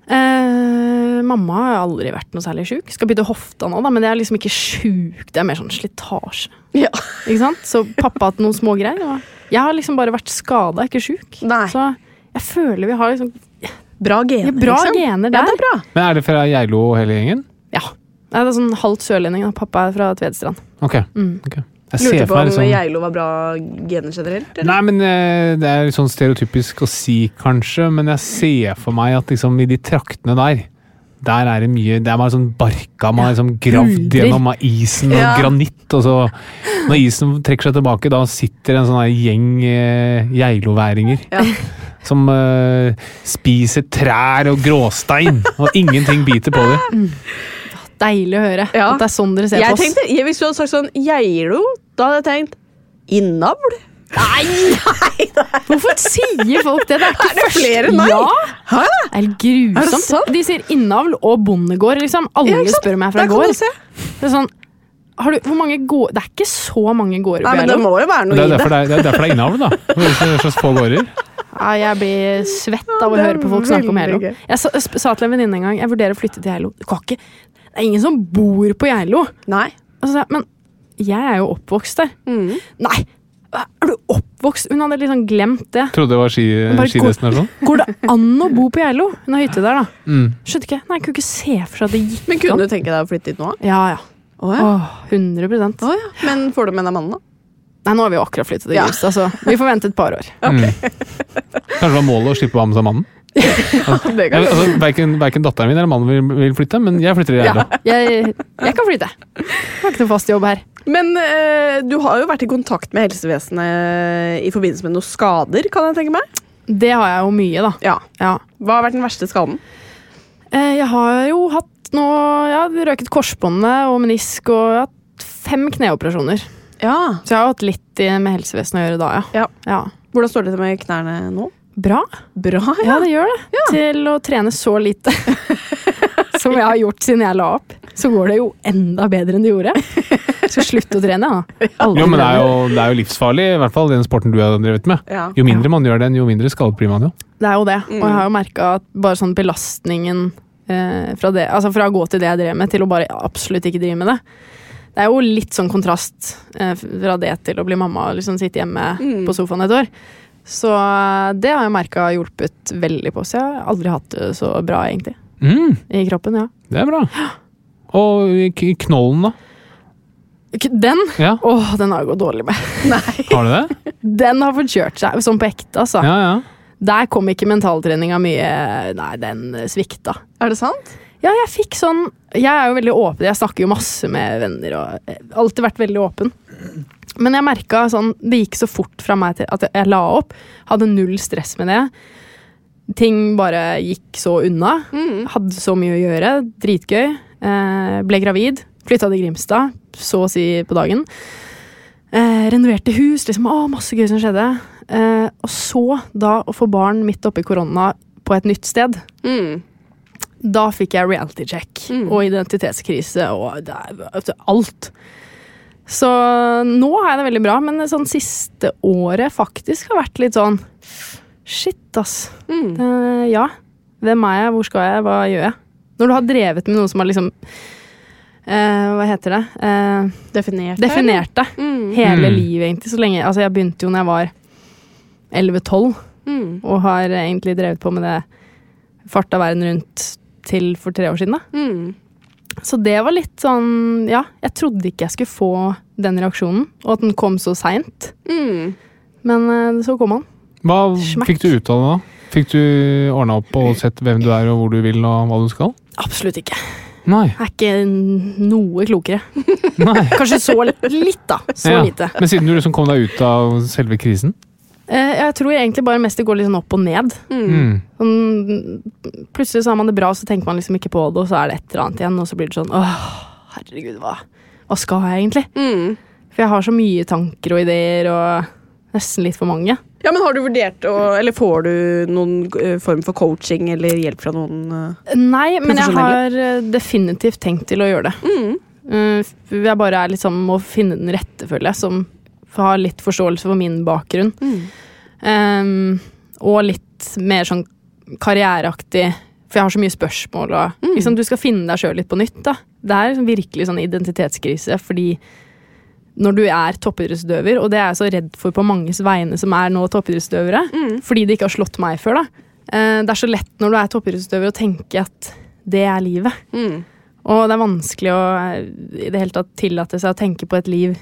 Eh, mamma har aldri vært noe særlig sjuk. Skal bytte hofta nå, da, men det er liksom ikke sjuk. Det er mer sånn slitasje. Ja. Ikke sant? Så pappa har hatt noen smågreier. og Jeg har liksom bare vært skada, ikke sjuk. Så jeg føler vi har liksom Bra gener, bra liksom. gener Ja, det er bra. Men Er det fra Geilo hele gjengen? Ja. Det er sånn halvt sørlending. da. Pappa er fra Tvedestrand. Ok. Mm. okay. Jeg Lurte på om liksom Geilo var bra gener generelt? eller? Nei, men eh, Det er litt sånn stereotypisk å si, kanskje, men jeg ser for meg at liksom i de traktene der der er det mye Det er bare sånn barka man har liksom gravd gjennom av isen og Ja. granitt. Og så, når isen trekker seg tilbake, da sitter en sånn gjeng eh, geiloværinger. Ja. Som eh, spiser trær og gråstein, og ingenting biter på dem. Deilig å høre Ja. at det er sånn dere ser Jeg på oss. tenkte, Hvis du hadde sagt sånn Geilo, da hadde jeg tenkt innavl. Hvorfor sier folk det? Det er ikke Er det først- flere meg? Ja! Hæ? Det er grusomt. Er det sant? De sier innavl og bondegård. Liksom. Alle Ja, spør om jeg er fra gård. se. Det er sånn har du, hvor mange gård, Det er ikke så mange gårder Nei, på men det må jo være Det noe er i det. derfor det er, det er, derfor det er innavl, da. Er så få gårder. Ja, jeg blir svett av å er høre på folk snakke om Geilo. Jeg sa, sa til en venninne en gang jeg vurderer å flytte til Geilo. Det er ingen som bor på Geilo. Nei. Men jeg er jo oppvokst der. Mm. Nei! Er du oppvokst? Hun hadde liksom glemt det. Trodde det var ski, Bare skidestinasjon. Går det an å bo på Geilo? Hun har hytte der, da. Mm. Skjønte ikke. Nei, jeg kunne ikke se for seg at det gikk Men kunne an. du tenke deg å flytte dit nå? Ja, ja. Oh, ja. Åh, 100 oh, ja. Men får du med deg mannen, da? Nei, nå har vi jo akkurat flyttet til Ja. Grimstad, så vi får vente et par år. Mm. Kanskje det var målet å slippe å ha med seg mannen? Altså, verken, verken datteren min eller mannen vil, vil flytte, men jeg flytter i Ja, jeg, jeg kan flytte. Jeg har ikke noe fast jobb her. Men øh, du har jo vært i kontakt med helsevesenet i forbindelse med noen skader, kan jeg tenke meg? Det har jeg jo mye, da. Ja. Ja. Hva har vært den verste skaden? Eh, Jeg har jo hatt nå ja, røket korsbåndet og menisk og jeg har hatt fem kneoperasjoner. Ja. Så jeg har hatt litt med helsevesenet å gjøre da, ja. Ja. ja. Hvordan står det til med knærne nå? Bra. Bra, Ja, det gjør det. Til å trene så lite som jeg har gjort siden jeg la opp, så går det jo enda bedre enn det gjorde. Skal slutte å trene, da. Aldri Jo, men det er jo, det er jo livsfarlig, i hvert fall den sporten du har drevet med. Ja. Jo mindre man gjør den, jo mindre skadet blir man jo. Det er jo det. Og jeg har jo merka at bare sånn belastningen eh, fra, det, altså fra å gå til det jeg drev med, til å bare absolutt ikke drive med det. Det er jo litt sånn kontrast eh, fra det til å bli mamma og liksom sitte hjemme på sofaen et år. Så eh, det har jeg merka har hjulpet veldig på. Så jeg har aldri hatt det så bra, egentlig. Mm, I kroppen, ja. det er bra. Og i knollen, da? Den Ja, Åh, den har jeg gått dårlig med. Har du det? Den har fått kjørt seg, sånn på ekte, altså. Ja, ja. Der kom ikke mentaltreninga mye Nei, den svikta. Er det sant? Ja, jeg fikk sånn Jeg er jo veldig åpen, jeg snakker jo masse med venner og eh, alltid vært veldig åpen. Men jeg merka sånn Det gikk så fort fra meg til at jeg la opp. Hadde null stress med det. Ting bare gikk så unna. Hadde så mye å gjøre. Dritgøy. Eh, ble gravid. Flytta til Grimstad, så å si på dagen. Eh, renoverte hus. liksom, å, Masse gøy som skjedde. Eh, og så da å få barn midt oppi korona på et nytt sted. Mm. Da fikk jeg reality check og identitetskrise og det du, alt. Så nå har jeg det veldig bra, men det sånn siste året faktisk har vært litt sånn Shit, ass. Eh, ja. Hvem er jeg? Hvor skal jeg? Hva gjør jeg? Når du har drevet med noe som har liksom eh, Hva heter det? Eh, Definert. definert deg Mm. hele Mm. livet, egentlig. Så lenge, altså jeg begynte jo når jeg var 11-12 Mm. og har egentlig drevet på med det farta verden rundt til for tre år siden. da. Mm. Så det var litt sånn Ja, jeg trodde ikke jeg skulle få den reaksjonen, og at den kom så seint. Mm. Men eh, så kom han. Hva Smack. fikk du ut av det da? Fikk du ordna opp og sett hvem du er og hvor du vil og hva du skal? Absolutt ikke. Nei. Jeg er ikke noe klokere. Nei. Kanskje så litt, da. Så Ja. lite. Men siden du liksom kom deg ut av selve krisen? Eh, jeg tror egentlig bare mest det går litt sånn opp og ned. Mm. Sånn, plutselig så har man det bra, så tenker man liksom ikke på det, og så er det et eller annet igjen, og så blir det sånn åh, herregud, hva, hva skal jeg egentlig? Mm. For jeg har så mye tanker og ideer, og nesten litt for mange. Ja, men Har du vurdert å Eller får du noen eh, form for coaching eller hjelp fra noen eh? Nei, men jeg har definitivt tenkt til å gjøre det. Mm. Eh, Jeg bare er liksom må finne den rette, føler jeg, som har litt forståelse for min bakgrunn. Mm. Um, og litt mer sånn karriereaktig, for jeg har så mye spørsmål. Og, Mm. liksom, du skal finne deg sjøl litt på nytt. Da. Det er liksom virkelig sånn identitetskrise, fordi når du er toppidrettsutøver, og det er jeg så redd for på manges vegne som er nå toppidrettsutøvere, Mm. fordi det ikke har slått meg før, da. Eh, det er så lett når du er toppidrettsutøver å tenke at det er livet. Mm. Og det er vanskelig å eh, i det hele tatt tillate seg å tenke på et liv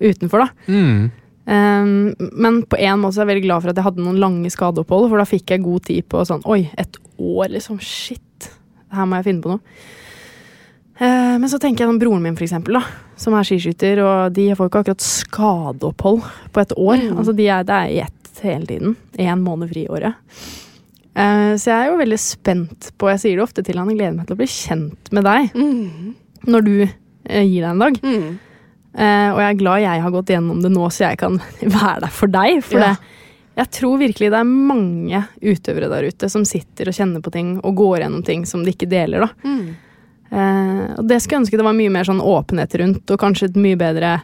utenfor, da. Mm. Um, men på en måte så er jeg veldig glad for at jeg hadde noen lange skadeopphold, for da fikk jeg god tid på sånn Oi, et år, liksom. Shit. Her må jeg finne på noe. Uh, men så tenker jeg om broren min, for eksempel, da, som er skiskytter, og de får ikke akkurat skadeopphold på et år. Mm. Altså, de er, det er i ett hele tiden. Én måned fri i året. Uh, så jeg er jo veldig spent på Jeg sier det ofte til han, jeg gleder meg til å bli kjent med deg Mm. når du uh, gir deg en dag. Mm. Eh, og jeg er glad jeg har gått gjennom det nå, så jeg kan være der for deg. For Ja. det, jeg tror virkelig det er mange utøvere der ute som sitter og kjenner på ting og går gjennom ting som de ikke deler. da. Mm. Eh, og det skulle jeg ønske det var mye mer sånn åpenhet rundt, og kanskje et mye bedre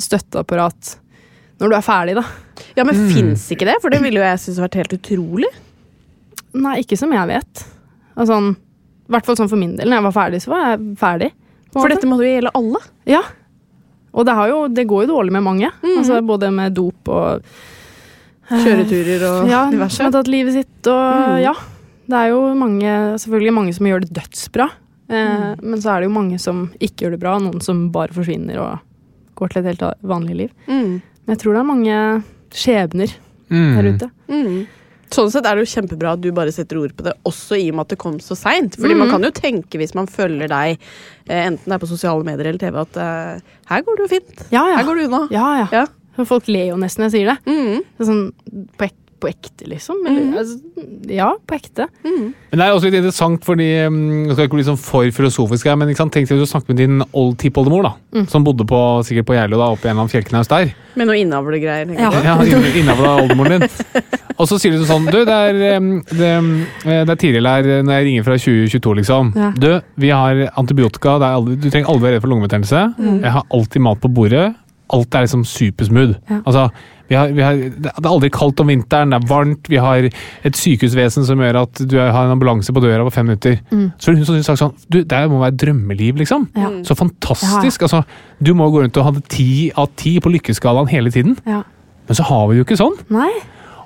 støtteapparat når du er ferdig, da. Ja, men Mm. fins ikke det? For det ville jo jeg synes vært helt utrolig. Nei, ikke som jeg vet. Altså, I hvert fall sånn for min del. Når jeg var ferdig, så var jeg ferdig. For dette måtte jo gjelde alle. Ja. Og det, har jo, det går jo dårlig med mange. Mhm. altså, både med dop og eh, Kjøreturer og ja, diverse. som har tatt livet sitt. Og mm. ja, det er jo mange, selvfølgelig mange som gjør det dødsbra. Eh, Men så er det jo mange som ikke gjør det bra, noen som bare forsvinner og går til et helt vanlig liv. Mm. Men jeg tror det er mange skjebner Mm. der ute. Mm. Sånn sett er det jo kjempebra at du bare setter ord på det, også i og med at det kom så seint. Fordi Mhm. man kan jo tenke, hvis man følger deg, eh, enten det er på sosiale medier eller TV, at uh, her går det jo fint. Ja, ja. Her går det unna. ja, ja. Ja. Folk ler jo nesten når jeg sier det. Mm. det sånn, på, ek på ekte, liksom. Eller, mm. altså, ja, på ekte. Mm. Men det er også litt interessant, fordi um, Jeg skal ikke bli sånn for filosofisk her, men ikke sant? tenk deg å du snakker med din old tippoldemor, da. Mm. Som bodde på, sikkert på Geilo, da, oppe i en av fjellknaus der. Med noe innavlegreier. Ja. Ja, Innavla oldemoren din. Og så sier du sånn Du, det er, um, det, um, det er tidligere her når jeg ringer fra 2022, liksom. Ja. Du, vi har antibiotika, det er aldri, du trenger aldri være redd for lungebetennelse. Mm. Jeg har alltid mat på bordet. Alt er liksom supersmooth. Ja. Altså, vi har, vi har, det er aldri kaldt om vinteren, det er varmt, vi har et sykehusvesen som gjør at du har en ambulanse på døra på fem minutter. Mm. Så hun som sagt sånn Du, det må være drømmeliv, liksom. Ja. Så fantastisk. Altså, du må gå rundt og ha det ti av ti på lykkeskalaen hele tiden. Ja. Men så har vi det jo ikke sånn. Nei.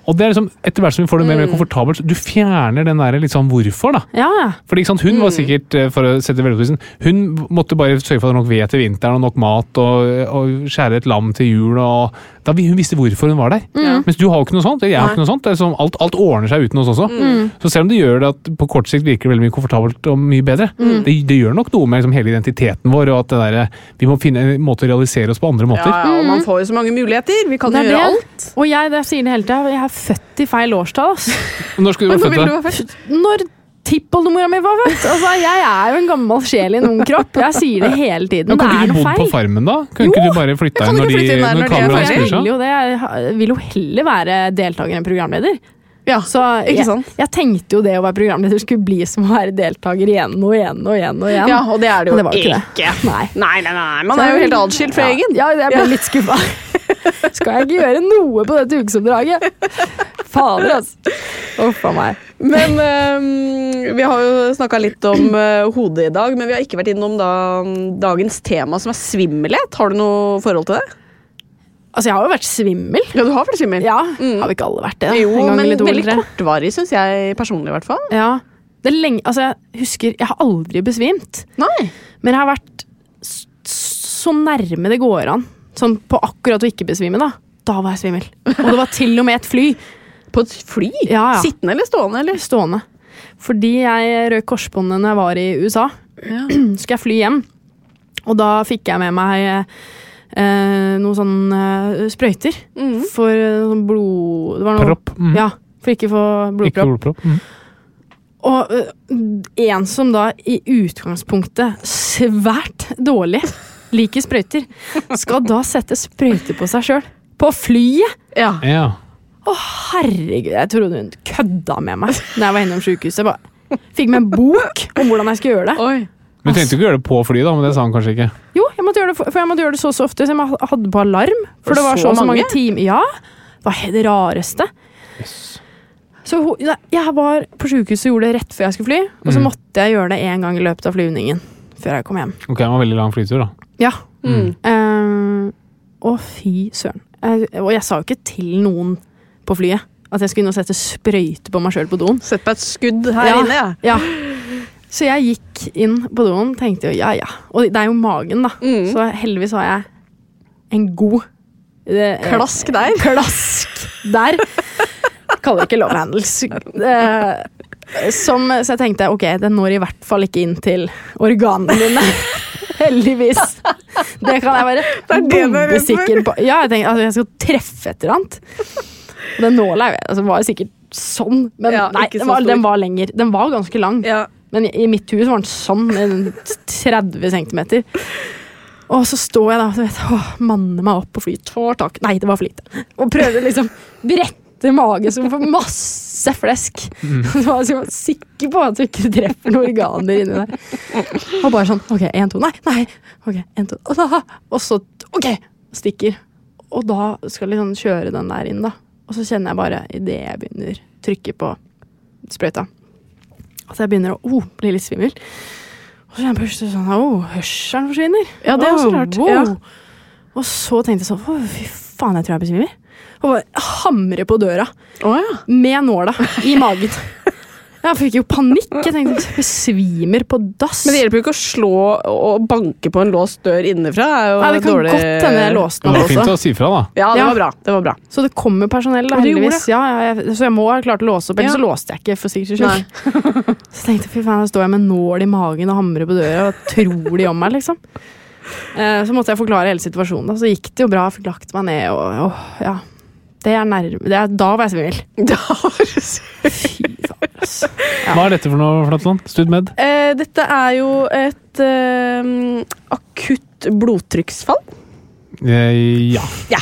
Og det er liksom, etter hvert som vi får det mer Mm. mer komfortabelt, du fjerner den der sånn hvorfor, da. Ja, ja. Fordi ikke sant, Hun var sikkert, eh, for å sette på hun måtte bare sørge for at det var nok ved til vinteren og nok mat og, og skjære et lam til jul. og da vi- Hun visste hvorfor hun var der. Mens du har jo ikke noe sånt. eller Jeg har ikke noe sånt. Det er sånn, alt, alt ordner seg uten oss også. Så selv om det gjør det at på kort sikt virker veldig mye komfortabelt og mye bedre, det, det gjør nok noe med liksom, hele identiteten vår, og at det der, vi må finne en måte å realisere oss på andre måter. Ja, ja, og man får jo så mange muligheter. Vi kan jo gjøre det. alt. Og jeg, det sier det hele tida, jeg er født i feil årstall. Altså. Når skulle du være født? Når tippoldemora mi var født! Altså, jeg er jo en gammel sjel i en ung kropp. Jeg sier det hele tiden. Men Det Kan er ikke du bo på. Farmen, da? Kunne ikke du bare flytte kan inn når, de, inn når når er kameraet skrur seg jo det. Jeg vil jo heller være deltaker enn programleder. Ja, Så ikke jeg, sant? jeg tenkte jo det å være programleder skulle bli som å være deltaker igjen og igjen og igjen. og igjen. Ja, og det er det jo det ikke ikke. Nei. Nei, nei, nei. Man er jo helt adskilt fra ja. egen. Ja, jeg ble litt skuffa. Skal jeg ikke gjøre noe på dette ukesoppdraget? Fader, altså. Uff a meg. Men um, vi har jo snakka litt om uh, hodet i dag, men vi har ikke vært innom da, dagens tema, som er svimmelhet. Har du noe forhold til det? Altså, jeg har jo vært svimmel. Ja, du har vært svimmel. Ja, Mm. Har vi ikke alle vært det? Jo, men veldig kortvarig, syns jeg personlig, i hvert fall. Ja. Det er lenge, altså, jeg husker Jeg har aldri besvimt. Nei. Men jeg har vært så nærme det går an. Sånn på akkurat å ikke besvime, da. Da var jeg svimmel. Og det var til og med et fly. På et fly? Ja, ja. Sittende eller stående? eller? Stående. Fordi jeg røk korsbåndet når jeg var i USA. Ja. skulle jeg fly hjem. Og da fikk jeg med meg eh, noen sånne eh, sprøyter. Mm. For eh, sånn blod... Det var noe, Propp. Mm. Ja, for ikke å få Ikke blodpropp. blodpropp. Mm. Og øh, en som da i utgangspunktet svært dårlig liker sprøyter, skal da sette sprøyter på seg sjøl. På flyet! Ja. Ja. Å, herregud, jeg trodde hun kødda med meg da jeg var innom sjukehuset. Bare Fikk med en bok om hvordan jeg skulle gjøre det. Oi. Men du trengte ikke gjøre det på flyet, da, men det sa han kanskje ikke. Jo, jeg måtte gjøre det, for for jeg måtte gjøre det så så ofte, så jeg hadde på alarm. For det var så så, mange mange? timer. Ja, det var helt det rareste. Så jeg var på sjukehuset og gjorde det rett før jeg skulle fly, og så Mm. måtte jeg gjøre det én gang i løpet av flyvningen. Før jeg kom hjem. Ok, det var veldig lang flytur, da. Ja. Mm. Uh, å, fy søren. Uh, og jeg sa jo ikke til noen på flyet at jeg skulle inn og sette sprøyte på meg sjøl på doen. Sett på et skudd her Ja. inne, ja. Ja. Så jeg gikk inn på doen tenkte jo ja ja. Og det er jo magen, da. Mm. Så heldigvis har jeg en god det, Klask der. Klask der. Kaller det ikke love handles. Eh, som, så jeg tenkte ok, den når i hvert fall ikke inn til organene mine. Heldigvis. Det kan jeg være er bombesikker på. Ja, jeg tenker, altså, jeg skal treffe et eller annet. Og den nåla altså, var jo sikkert sånn, men Ja, nei, så den var, den var lenger. Den var ganske lang. Ja. Men i, i mitt hus var den sånn, 30 centimeter. Og så står jeg da og manner meg opp på flyr Tar tak Nei, det var for lite. Og prøver liksom brette magen som får masse flesk. Så var jeg så sikker på at du ikke treffer noen organer inni der. Og bare sånn OK, én, to. Nei, nei. ok, en, to. Og, da, og så OK, stikker. Og da skal jeg liksom kjøre den der inn, da. Og så kjenner jeg bare idet jeg begynner å trykke på sprøyta at jeg begynner å oh, bli litt svimmel. Og så kjenner jeg plutselig sånn oh, hørselen forsvinner. Ja, det er også rart. wow. Ja. Og så tenkte jeg sånn Å, fy faen, jeg tror jeg besvimer. Og bare hamre på døra oh, ja. med nåla i magen. Jeg fikk jo panikk. Jeg tenkte jeg svimer på dass. Men det hjelper jo ikke å slå og banke på en låst dør innenfra. Er jo Nei, det kan dårlig... godt hende jeg låste Det var fint å si fra, da. Ja, det Ja. var bra. Det var bra. Så det kommer personell, da, Og heldigvis. Ja, jeg, så jeg må ha klart å låse opp. Ellers Ja. så låste jeg ikke, for sikkerhets skyld. Så tenkte jeg, fy faen, her står jeg med nål i magen og hamrer på døra, og tror de om meg, liksom. Eh, Så måtte jeg forklare hele situasjonen. Da. Så gikk det jo bra, fikk lagt meg ned og åh, ja. Det er nærme det er, Da var jeg svimmel. Da var jeg svimmel. Ja. Hva er dette for noe, Flatland? Studmed? Eh, dette er jo et eh, akutt blodtrykksfall. Eh, ja.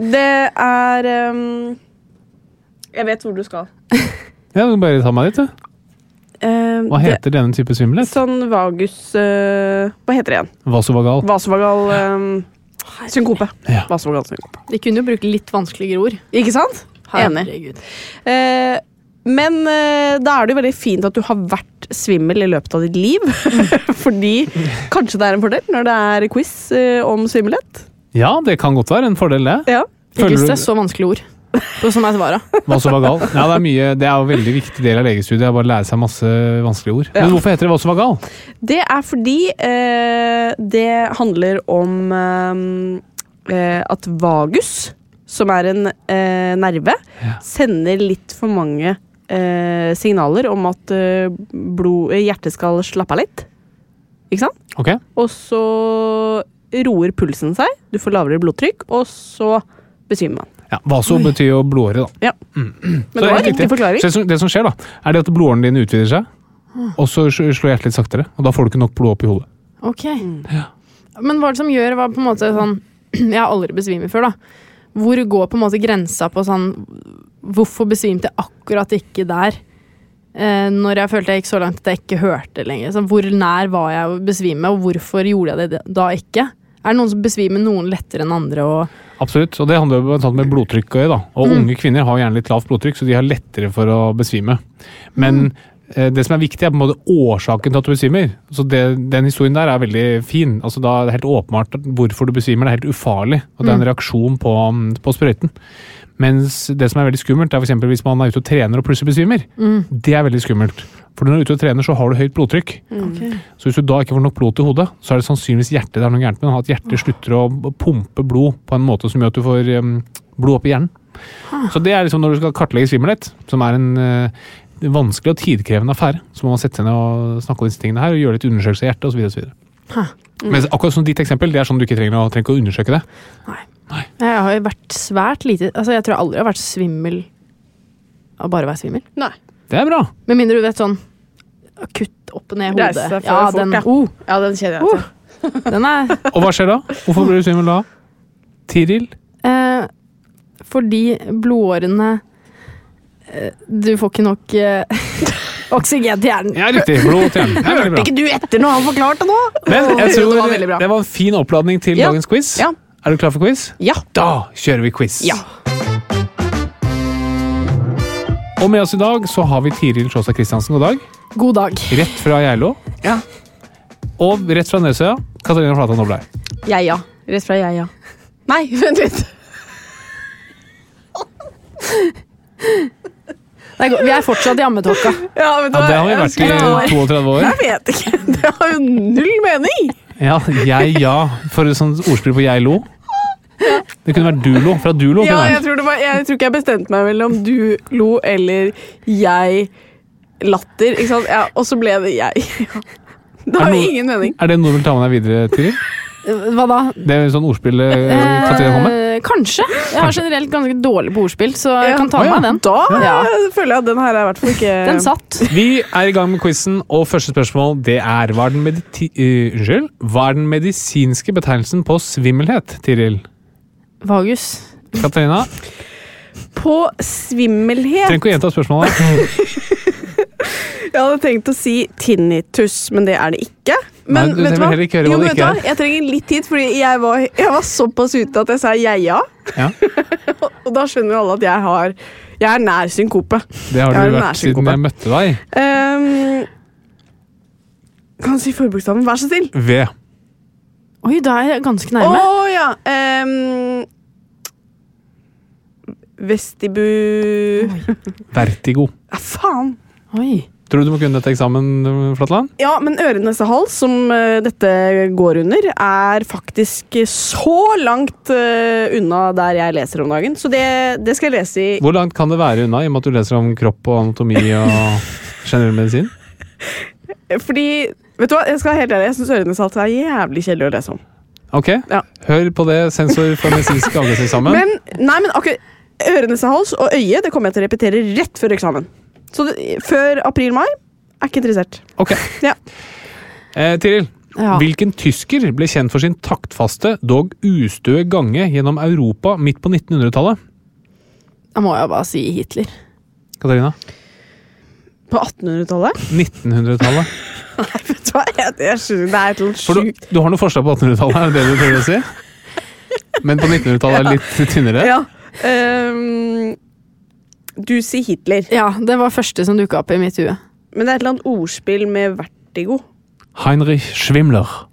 Det er eh, Jeg vet hvor du skal. ja, du kan bare ta meg dit, du. Eh, Hva det- heter denne type svimmelhet? Sånn vagus eh, Hva heter det igjen? Vasovagal. Vasovagal eh, synkope. Ja. Vasovagal synkope. De kunne jo bruke litt vanskeligere ord. Ikke sant? Enig. Herregud. Eh, men eh, da er det jo veldig fint at du har vært svimmel i løpet av ditt liv. Fordi kanskje det er en fordel når det er quiz eh, om svimmelhet. Ja, det kan godt være en fordel, det. Ja. Ikke hvis det er så vanskelige ord. Som er svaret. Vasovagal. Ja, det er mye, det er jo en veldig viktig del av legestudiet. å Bare lære seg masse vanskelige ord. Men hvorfor heter det hva som var galt? Det er fordi eh, det handler om eh, eh, at vagus, som er en eh, nerve, Ja. sender litt for mange eh, signaler om at eh, blod, hjertet skal slappe av litt. Ikke sant? Okay. Og så roer pulsen seg, du får lavere blodtrykk, og så besvimer man. Ja, Vaso betyr jo blodåre, da. Ja. Mm. Men det var riktig forklaring. Så det, som, det som skjer, da, er det at blodårene dine utvider seg, og så sl- slår hjertet litt saktere. Og da får du ikke nok blod opp i hodet. Ok. Men hva er det som gjør hva på en måte sånn Jeg har aldri besvimet før, da. Hvor går på en måte grensa på sånn Hvorfor besvimte jeg akkurat ikke der? Eh, når jeg følte jeg gikk så langt at jeg ikke hørte lenger. Så hvor nær var jeg å besvime, og hvorfor gjorde jeg det da ikke? Er det noen som besvimer noen lettere enn andre? Og, Absolutt, og det handler jo blant annet med blodtrykk å gjøre. Og unge kvinner har gjerne litt lavt blodtrykk, så de har lettere for å besvime. Men eh, det som er viktig, er på en måte årsaken til at du besvimer. Så det, Den historien der er veldig fin. Altså da er det helt åpenbart hvorfor du besvimer. Det er helt ufarlig, og det er en reaksjon på, på sprøyten. Mens det som er veldig skummelt, er for hvis man er ute og trener og plutselig besvimer. Det er veldig skummelt. For når du er ute og trener, så har du høyt blodtrykk. Så hvis du da ikke får nok blod til hodet, så er det sannsynligvis hjertet det er noe gærent med. At hjertet slutter å pumpe blod på en måte som gjør at du får um, blod opp i hjernen. Så det er liksom når du skal kartlegge svimmelhet, som er en uh, vanskelig og tidkrevende affære, så må man sette seg ned og snakke om disse tingene her, og gjøre litt undersøkelse av hjertet osv. osv. Men akkurat som ditt eksempel, det er sånn du ikke trenger å, trenger å undersøke det. Nei. jeg har jo vært svært lite Altså, jeg tror jeg aldri har vært svimmel av bare å være svimmel. Nei. Det er bra. Med mindre du vet sånn Kutt opp og ned hodet. Reise seg for Ja, fort, den, ja. oh, Ja, den kjenner jeg til. til. den er Og hva skjer da? Hvorfor blir du svimmel da? Tiril? Eh, fordi blodårene eh, Du får ikke nok eh, oksygen til hjernen. Ja, riktig. Blod til hjernen. Det er veldig bra. Hørte ikke du etter når han forklarte nå? Men jeg tror det var veldig bra. det var en fin oppladning til Ja. dagens quiz. Ja. Er du klar for quiz? Ja. Da kjører vi quiz. Ja. Og med oss i dag så har vi Tiril Sjåstad Kristiansen. God dag. God dag. Rett fra Geilo. Ja. Og rett fra Nesøya, Katarina Flata Nobler. Jeg, ja. Rett fra jeg, ja. Nei, vent litt. Det er vi er fortsatt i ammetåka. Ja, Ja, det har vi vært i 32 år. Jeg vet ikke. Det har jo null mening. Ja, jeg ja. For et sånt ordspill på jeg lo. Det kunne vært du lo. Fra du lo. Ja, jeg tror, det var, jeg tror ikke jeg bestemte meg mellom du lo eller jeg latter. Ikke sant? Ja, og så ble det jeg. Det har jo ingen mening. Er det noe du vil ta med deg videre, Tiril? Hva da? Det er sånn ordspill Katrine Katarina med? Eh, kanskje. Jeg har generelt ganske dårlig på ordspill, så jeg Ja. kan ta ja. med meg den. Da Ja. føler jeg at den her er i hvert fall ikke Den satt. Vi er i gang med quizen, og første spørsmål det er hva er den, mediti eh, unnskyld, hva er den medisinske betegnelsen på svimmelhet, Tiril? Vagus. Katarina, På svimmelhet trenger ikke å gjenta spørsmålet. Jeg hadde tenkt å si tinnitus, men det er det ikke. Men Nei, vet du hva? Jo, vet du hva? Jeg trenger litt tid, fordi jeg var, jeg var såpass ute at jeg sa jeg-ja. Ja, Og da skjønner jo alle at jeg har Jeg er nær synkope. det har du vært siden jeg møtte deg. Um, kan du si forbokstaven? Vær så snill. V. Oi, da er jeg ganske Å nærme. ja. Um, vestibu... Vertigo. Ja, faen. Oi. Tror du du må kunne dette eksamen, Flatland? Ja, men øre-nese-hals, som eh, dette går under, er faktisk så langt eh, unna der jeg leser om dagen. Så det, det skal jeg lese i Hvor langt kan det være unna, i og med at du leser om kropp og anatomi og generell medisin? Fordi Vet du hva, jeg skal helt ærlig, jeg syns Ørenes Hals er jævlig kjedelig å lese om. Ok, Ja. hør på det, sensor for medisinsk avgangseksamen. Men, nei, men akkurat okay, Ørenes Hals og øye det kommer jeg til å repetere rett før eksamen. Så det, før april-mai er ikke interessert. Ok. Ja. Eh, Tiril, Ja. hvilken tysker ble kjent for sin taktfaste, dog ustøe gange gjennom Europa midt på 1900-tallet? Da må jeg bare si Hitler. Katarina? På 1800-tallet? 1900-tallet. Nei, vet du hva, jeg, jeg skjønner, det er helt For du, du har noe forslag på 1800-tallet, er det det du prøver å si? Men på 1900-tallet er det litt tynnere? Ja. ehm, du sier Hitler, Ja, det var første som dukka opp i mitt hue. men det er et eller annet ordspill med vertigo. Heinrich Schwimmler.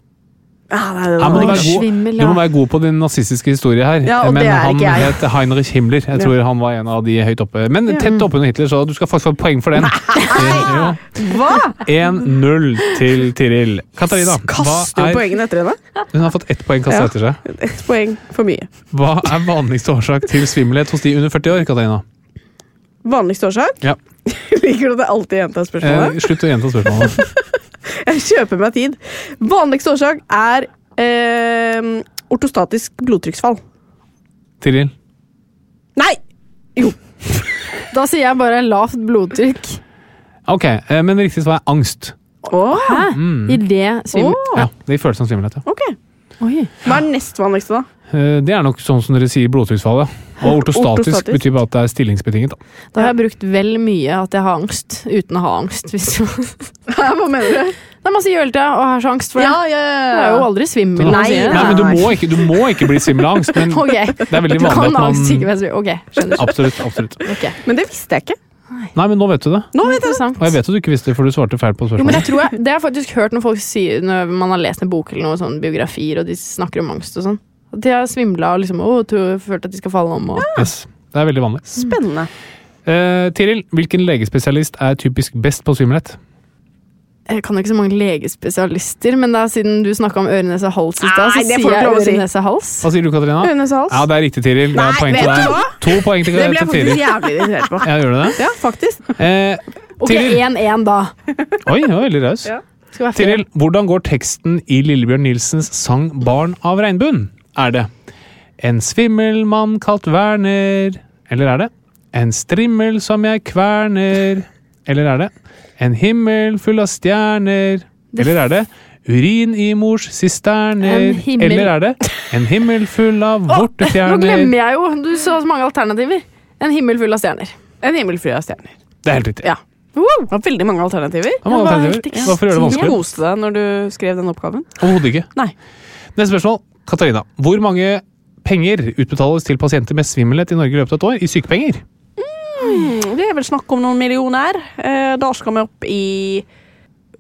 Ja, nei, det nei. må du, ikke- være god, Svimmel, du må være god på din nazistiske historie her. Ja, og Men det er han ikke jeg. het Heinrich Himmler. Jeg tror han var en av de høyt oppe. Men tett oppunder Hitler, så du skal faktisk få et poeng for den. Nei! Hva? 1-0 til Tiril. Katarina, hva Kaster jo er, poengene etter henne. hun har fått ett poeng kastet Ja. etter seg. Ett poeng for mye. Hva er vanligste årsak til svimmelhet hos de under 40 år? Katarina? Vanligste årsak? Ja. Liker du at jeg alltid gjentar Eh, spørsmålet? slutt å gjenta spørsmålet. Jeg kjøper meg tid. Vanligste årsak er eh, ortostatisk blodtrykksfall. Tiril? Nei! Jo. Da sier jeg bare lavt blodtrykk. Ok, eh, men riktig svar er angst. Åh, Hæ? Mm. I det svimmel? Oh. Ja, det gir som av svimmelhet. Ja. ok. Oi. Hva er nest vanligste, da? Eh, Det er nok sånn som dere sier blodtrykksfall. Og ortostatisk, Ortostatisk. betyr bare at det er stillingsbetinget. Da. Da har jeg brukt vel mye at jeg har angst, uten å ha angst. Hvis du... Hva mener du? Det er masse gjølt, ja, og har så angst for det. Ja, ja, ja. Du er jo aldri svimmel. Nei. Nei, men du må ikke, du må ikke bli svimmel av angst, men okay. det er veldig vanlig at man angst, ikke være. Skjønner. Absolutt. absolutt. Okay. Men det visste jeg ikke. Nei, men nå vet du det. Nå vet jeg det. Og jeg vet at du ikke visste det, for du svarte feil på Jo, men jeg tror jeg, Det har jeg faktisk hørt når folk sier Når man har lest en bok eller noe sånn biografier, og de snakker om angst og sånn. At de har svimla og liksom, oh, følt at de skal falle om. Og, Yes, det er veldig vanlig. Spennende. Eh, Tiril, hvilken legespesialist er typisk best på svimmelhet? Jeg kan jo ikke så mange legespesialister, men da, siden du snakka om øre, nese, hals i stad, så sier jeg øre, nese, hals. Hva sier du, Katarina? Øynes hals. Ja, det er riktig, Tiril. Det er Nei, poeng til deg. du hva? To poeng til, Det ble jeg faktisk jævlig irritert på. Ja, gjør du det? Ja, faktisk. Eh, Ok, 1-1, da. Oi, det var veldig raus. Ja. Tiril, hvordan går teksten i Lillebjørn Nilsens sang 'Barn av regnbuen'? Er det en svimmel mann kalt Werner? Eller er det en strimmel som jeg kverner? Eller er det en himmel full av stjerner? Eller er det urin i mors sisterner? Eller er det en himmel full av vortefjerner? Nå glemmer jeg jo! Du sa så mange alternativer. En himmel full av stjerner. En himmel full av stjerner. Det er helt riktig. Ja. Det var veldig mange alternativer. Var mange alternativer. Hvorfor gjør det Du vanskelig? koste deg når du skrev den oppgaven. Overhodet ikke. Nei. Neste spørsmål. Katarina, hvor mange penger utbetales til pasienter med svimmelhet i Norge i løpet av et år i sykepenger? Det er vel snakk om noen millioner. Eh, Da skal vi opp i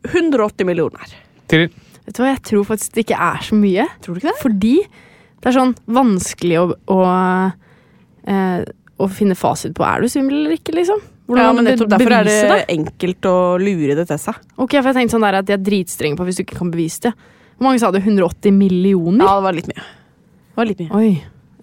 180 millioner. Tiril? Vet du hva, Jeg tror faktisk det ikke er så mye. Tror du ikke det? Fordi det er sånn vanskelig å, å, eh, å finne fasit på er du svimmel eller ikke, liksom. Hvordan Ja, men nettopp Derfor er det det? enkelt å lure det til seg. Ok, for jeg tenkte sånn der at De er dritstrenge på hvis du ikke kan bevise det. Hvor mange sa du? 180 millioner? Ja, det var litt mye. Det var litt mye. Oi.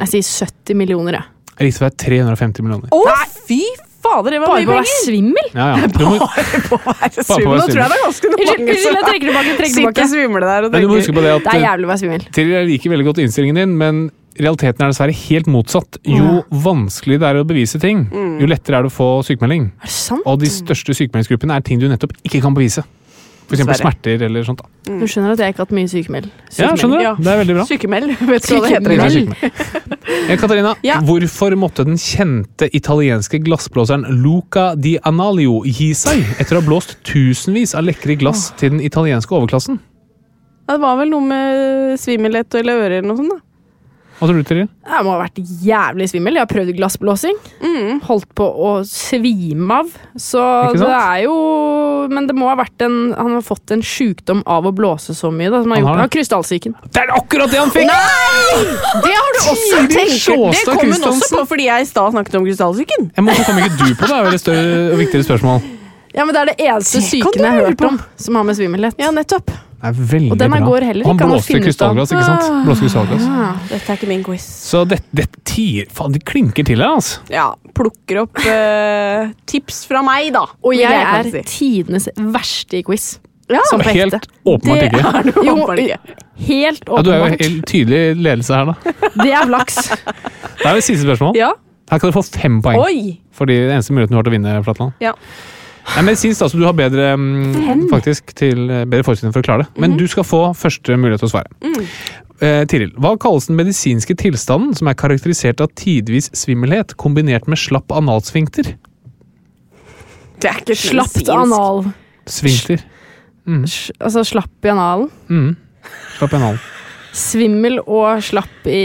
Jeg sier 70 millioner, jeg. Er 350 millioner. Å, fy fader, det var Bare mye på å være penger! svimmel? Ja, ja. Du må, På å være svimmel. Nå tror jeg det er ganske Unnskyld, mange unnskyld, jeg trekker tilbake. trekker sitter tilbake. svimle der og men du må huske tenker på det at Det er eh, jævlig å være svimmel. Til jeg liker veldig godt innstillingen din, men realiteten er dessverre helt motsatt. Jo vanskelig det er å bevise ting, jo lettere er det å få sykemelding. Er det sant? Og de største sykemeldingsgruppene er ting du nettopp ikke kan bevise. For eksempel Dessverre. smerter eller sånt. da. Du skjønner at jeg ikke har hatt mye sykemeld? Ja, skjønner du? Ja. Det er veldig bra. Sykemeld. Vet du hva det heter? Engang? sykemelding. Eh, Katarina, Ja. hvorfor måtte den kjente italienske glassblåseren Luca di Analio gi seg etter å ha blåst tusenvis av lekre glass til den italienske overklassen? Det var vel noe med svimmelhet eller ører eller noe sånt. da. Hva tror du, Terje? Jeg må ha vært jævlig svimmel. Jeg har prøvd glassblåsing. Holdt på å svime av. Så Ikke sant? det er jo Men det må ha vært en Han har fått en sjukdom av å blåse så mye. Da, som har Han gjort har. Krystallsyken. Det er akkurat det han fikk! Det har du også tenkt! Det kom hun også på fordi jeg i stad snakket om krystallsyken. Ja, men Hvorfor kom ikke du på det? Det er et større og viktigere spørsmål. Ja, men Det er det eneste Det kan syken du jeg har lure hørt på. om som har med svimmelhet. Ja, nettopp. Det er veldig Og den her bra. går heller han ikke an å blåste finne ut av. krystallglass, ikke sant? Blåste krystallglass. Ah. Dette er ikke min quiz. Så det, det tier Faen, det klinker til her, altså. Ja, plukker opp eh, tips fra meg, da. Og vil jeg er si. tidenes verste i quiz. Ja, Som på Helt åpenbart Det ikke. er det Jo, åpenbart ikke. Helt Ja, du er jo åpenbart. helt tydelig ledelse her, da. Det er flaks. Det er jo siste spørsmål. Ja. Her kan du få fem poeng. Oi! Fordi det eneste muligheten du har til å vinne, Flatland. Ja. Nei, medisinsk, altså. Du har bedre, mm, faktisk, til, eh, bedre forutsetninger for å klare det. Men du skal få første mulighet til å svare. Mm. Eh, Tiril, hva kalles den medisinske tilstanden som er karakterisert av tidvis svimmelhet kombinert med slapp analsfinkter? Det er ikke Slapt anal. Svinkter. Sj- Altså slapp i analen. Mm. Slapp i analen. Svimmel og slapp i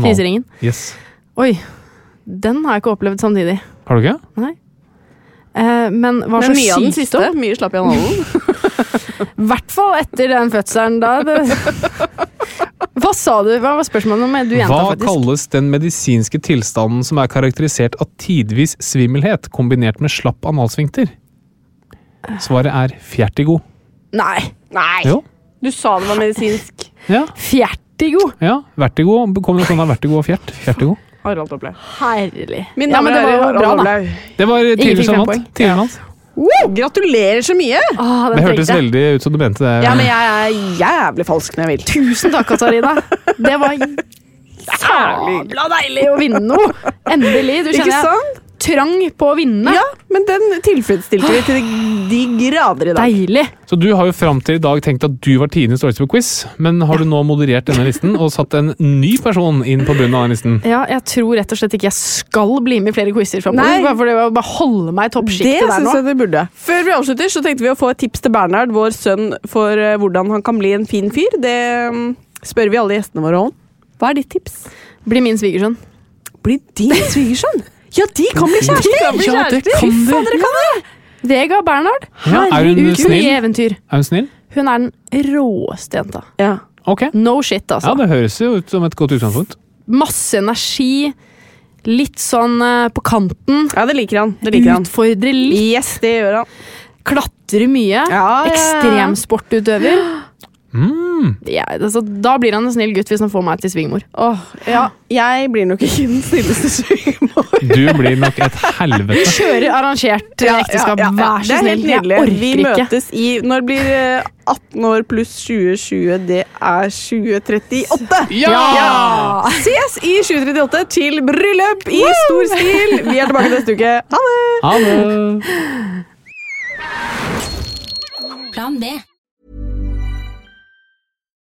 fiseringen. Yes. Oi, den har jeg ikke opplevd samtidig. Har du ikke? Eh, men hva Men slags mye av den sykdom? siste. Mye slapp i analen. I hvert fall etter den fødselen da. Hva sa du? Hva var spørsmålet om du gjenta, Hva faktisk? kalles den medisinske tilstanden som er karakterisert av tidvis svimmelhet kombinert med slapp analsvinkter? Svaret er fjertigo. Nei. Nei! Jo. Du sa det var medisinsk. Ja, Fjertigo. ja. Vertigo. sånn av vertigo og fjert. Fjertigo. Harald Oplev. Herlig. Ja, og var herrer, jo Harald da. Det var Ingen som vant. Ja. Wow, gratulerer så mye! Åh, Det hørtes jeg. veldig ut som du mente det. Ja, men jeg er jævlig falsk når jeg vil. Tusen takk, Katarina. Det var sabla deilig å vinne noe! Endelig. Du Ikke kjenner jeg sant? Trang på å vinne. Ja, men den tilfredsstilte vi til de grader i dag. Deilig. Så du har jo fram til i dag tenkt at du var tidenes dårligste på quiz, men har du nå moderert denne listen og satt en ny person inn på bunnen av den listen? Ja, jeg tror rett og slett ikke jeg skal bli med i flere quizer framover. Bare for det å bare holde meg i Det toppsjiktet der syns nå. jeg du burde. Før vi avslutter, så tenkte vi å få et tips til Bernhard, vår sønn, for eh, hvordan han kan bli en fin fyr. Det mm, spør vi alle gjestene våre om. Hva er ditt tips? Bli min svigersønn. Bli din svigersønn! Ja, de kan bli kjærester! kan bli Ja, kjærester. det Fy faen, dere kan det! Vega Bernhard. Ja, er hun Herregud, snill? mye eventyr. Er hun snill? Hun er den råeste jenta. Ja. Ok. No shit, altså. Ja, det høres jo ut som et godt utgangspunkt. Masse energi. Litt sånn eh, på kanten. ja, det liker han. Det liker han. Utfordrer litt. Yes, det gjør han. Klatre mye. Ja, ja, ja. Ekstremsportutøver. Mm. Ja, altså, da blir han en snill gutt hvis han får meg til svigermor. Oh, ja. Jeg blir nok ikke den snilleste svigermor. Du blir nok et helvete. Kjører arrangert ja, ekteskap, vær så Det er snill. helt Jeg nydelig. Vi møtes i Når blir eh, 18 år pluss 2020? Det er 2038. Ja! Ses i 2038 til bryllup i stor stil. Vi er tilbake neste uke. Ha det! Ha det! Plan B.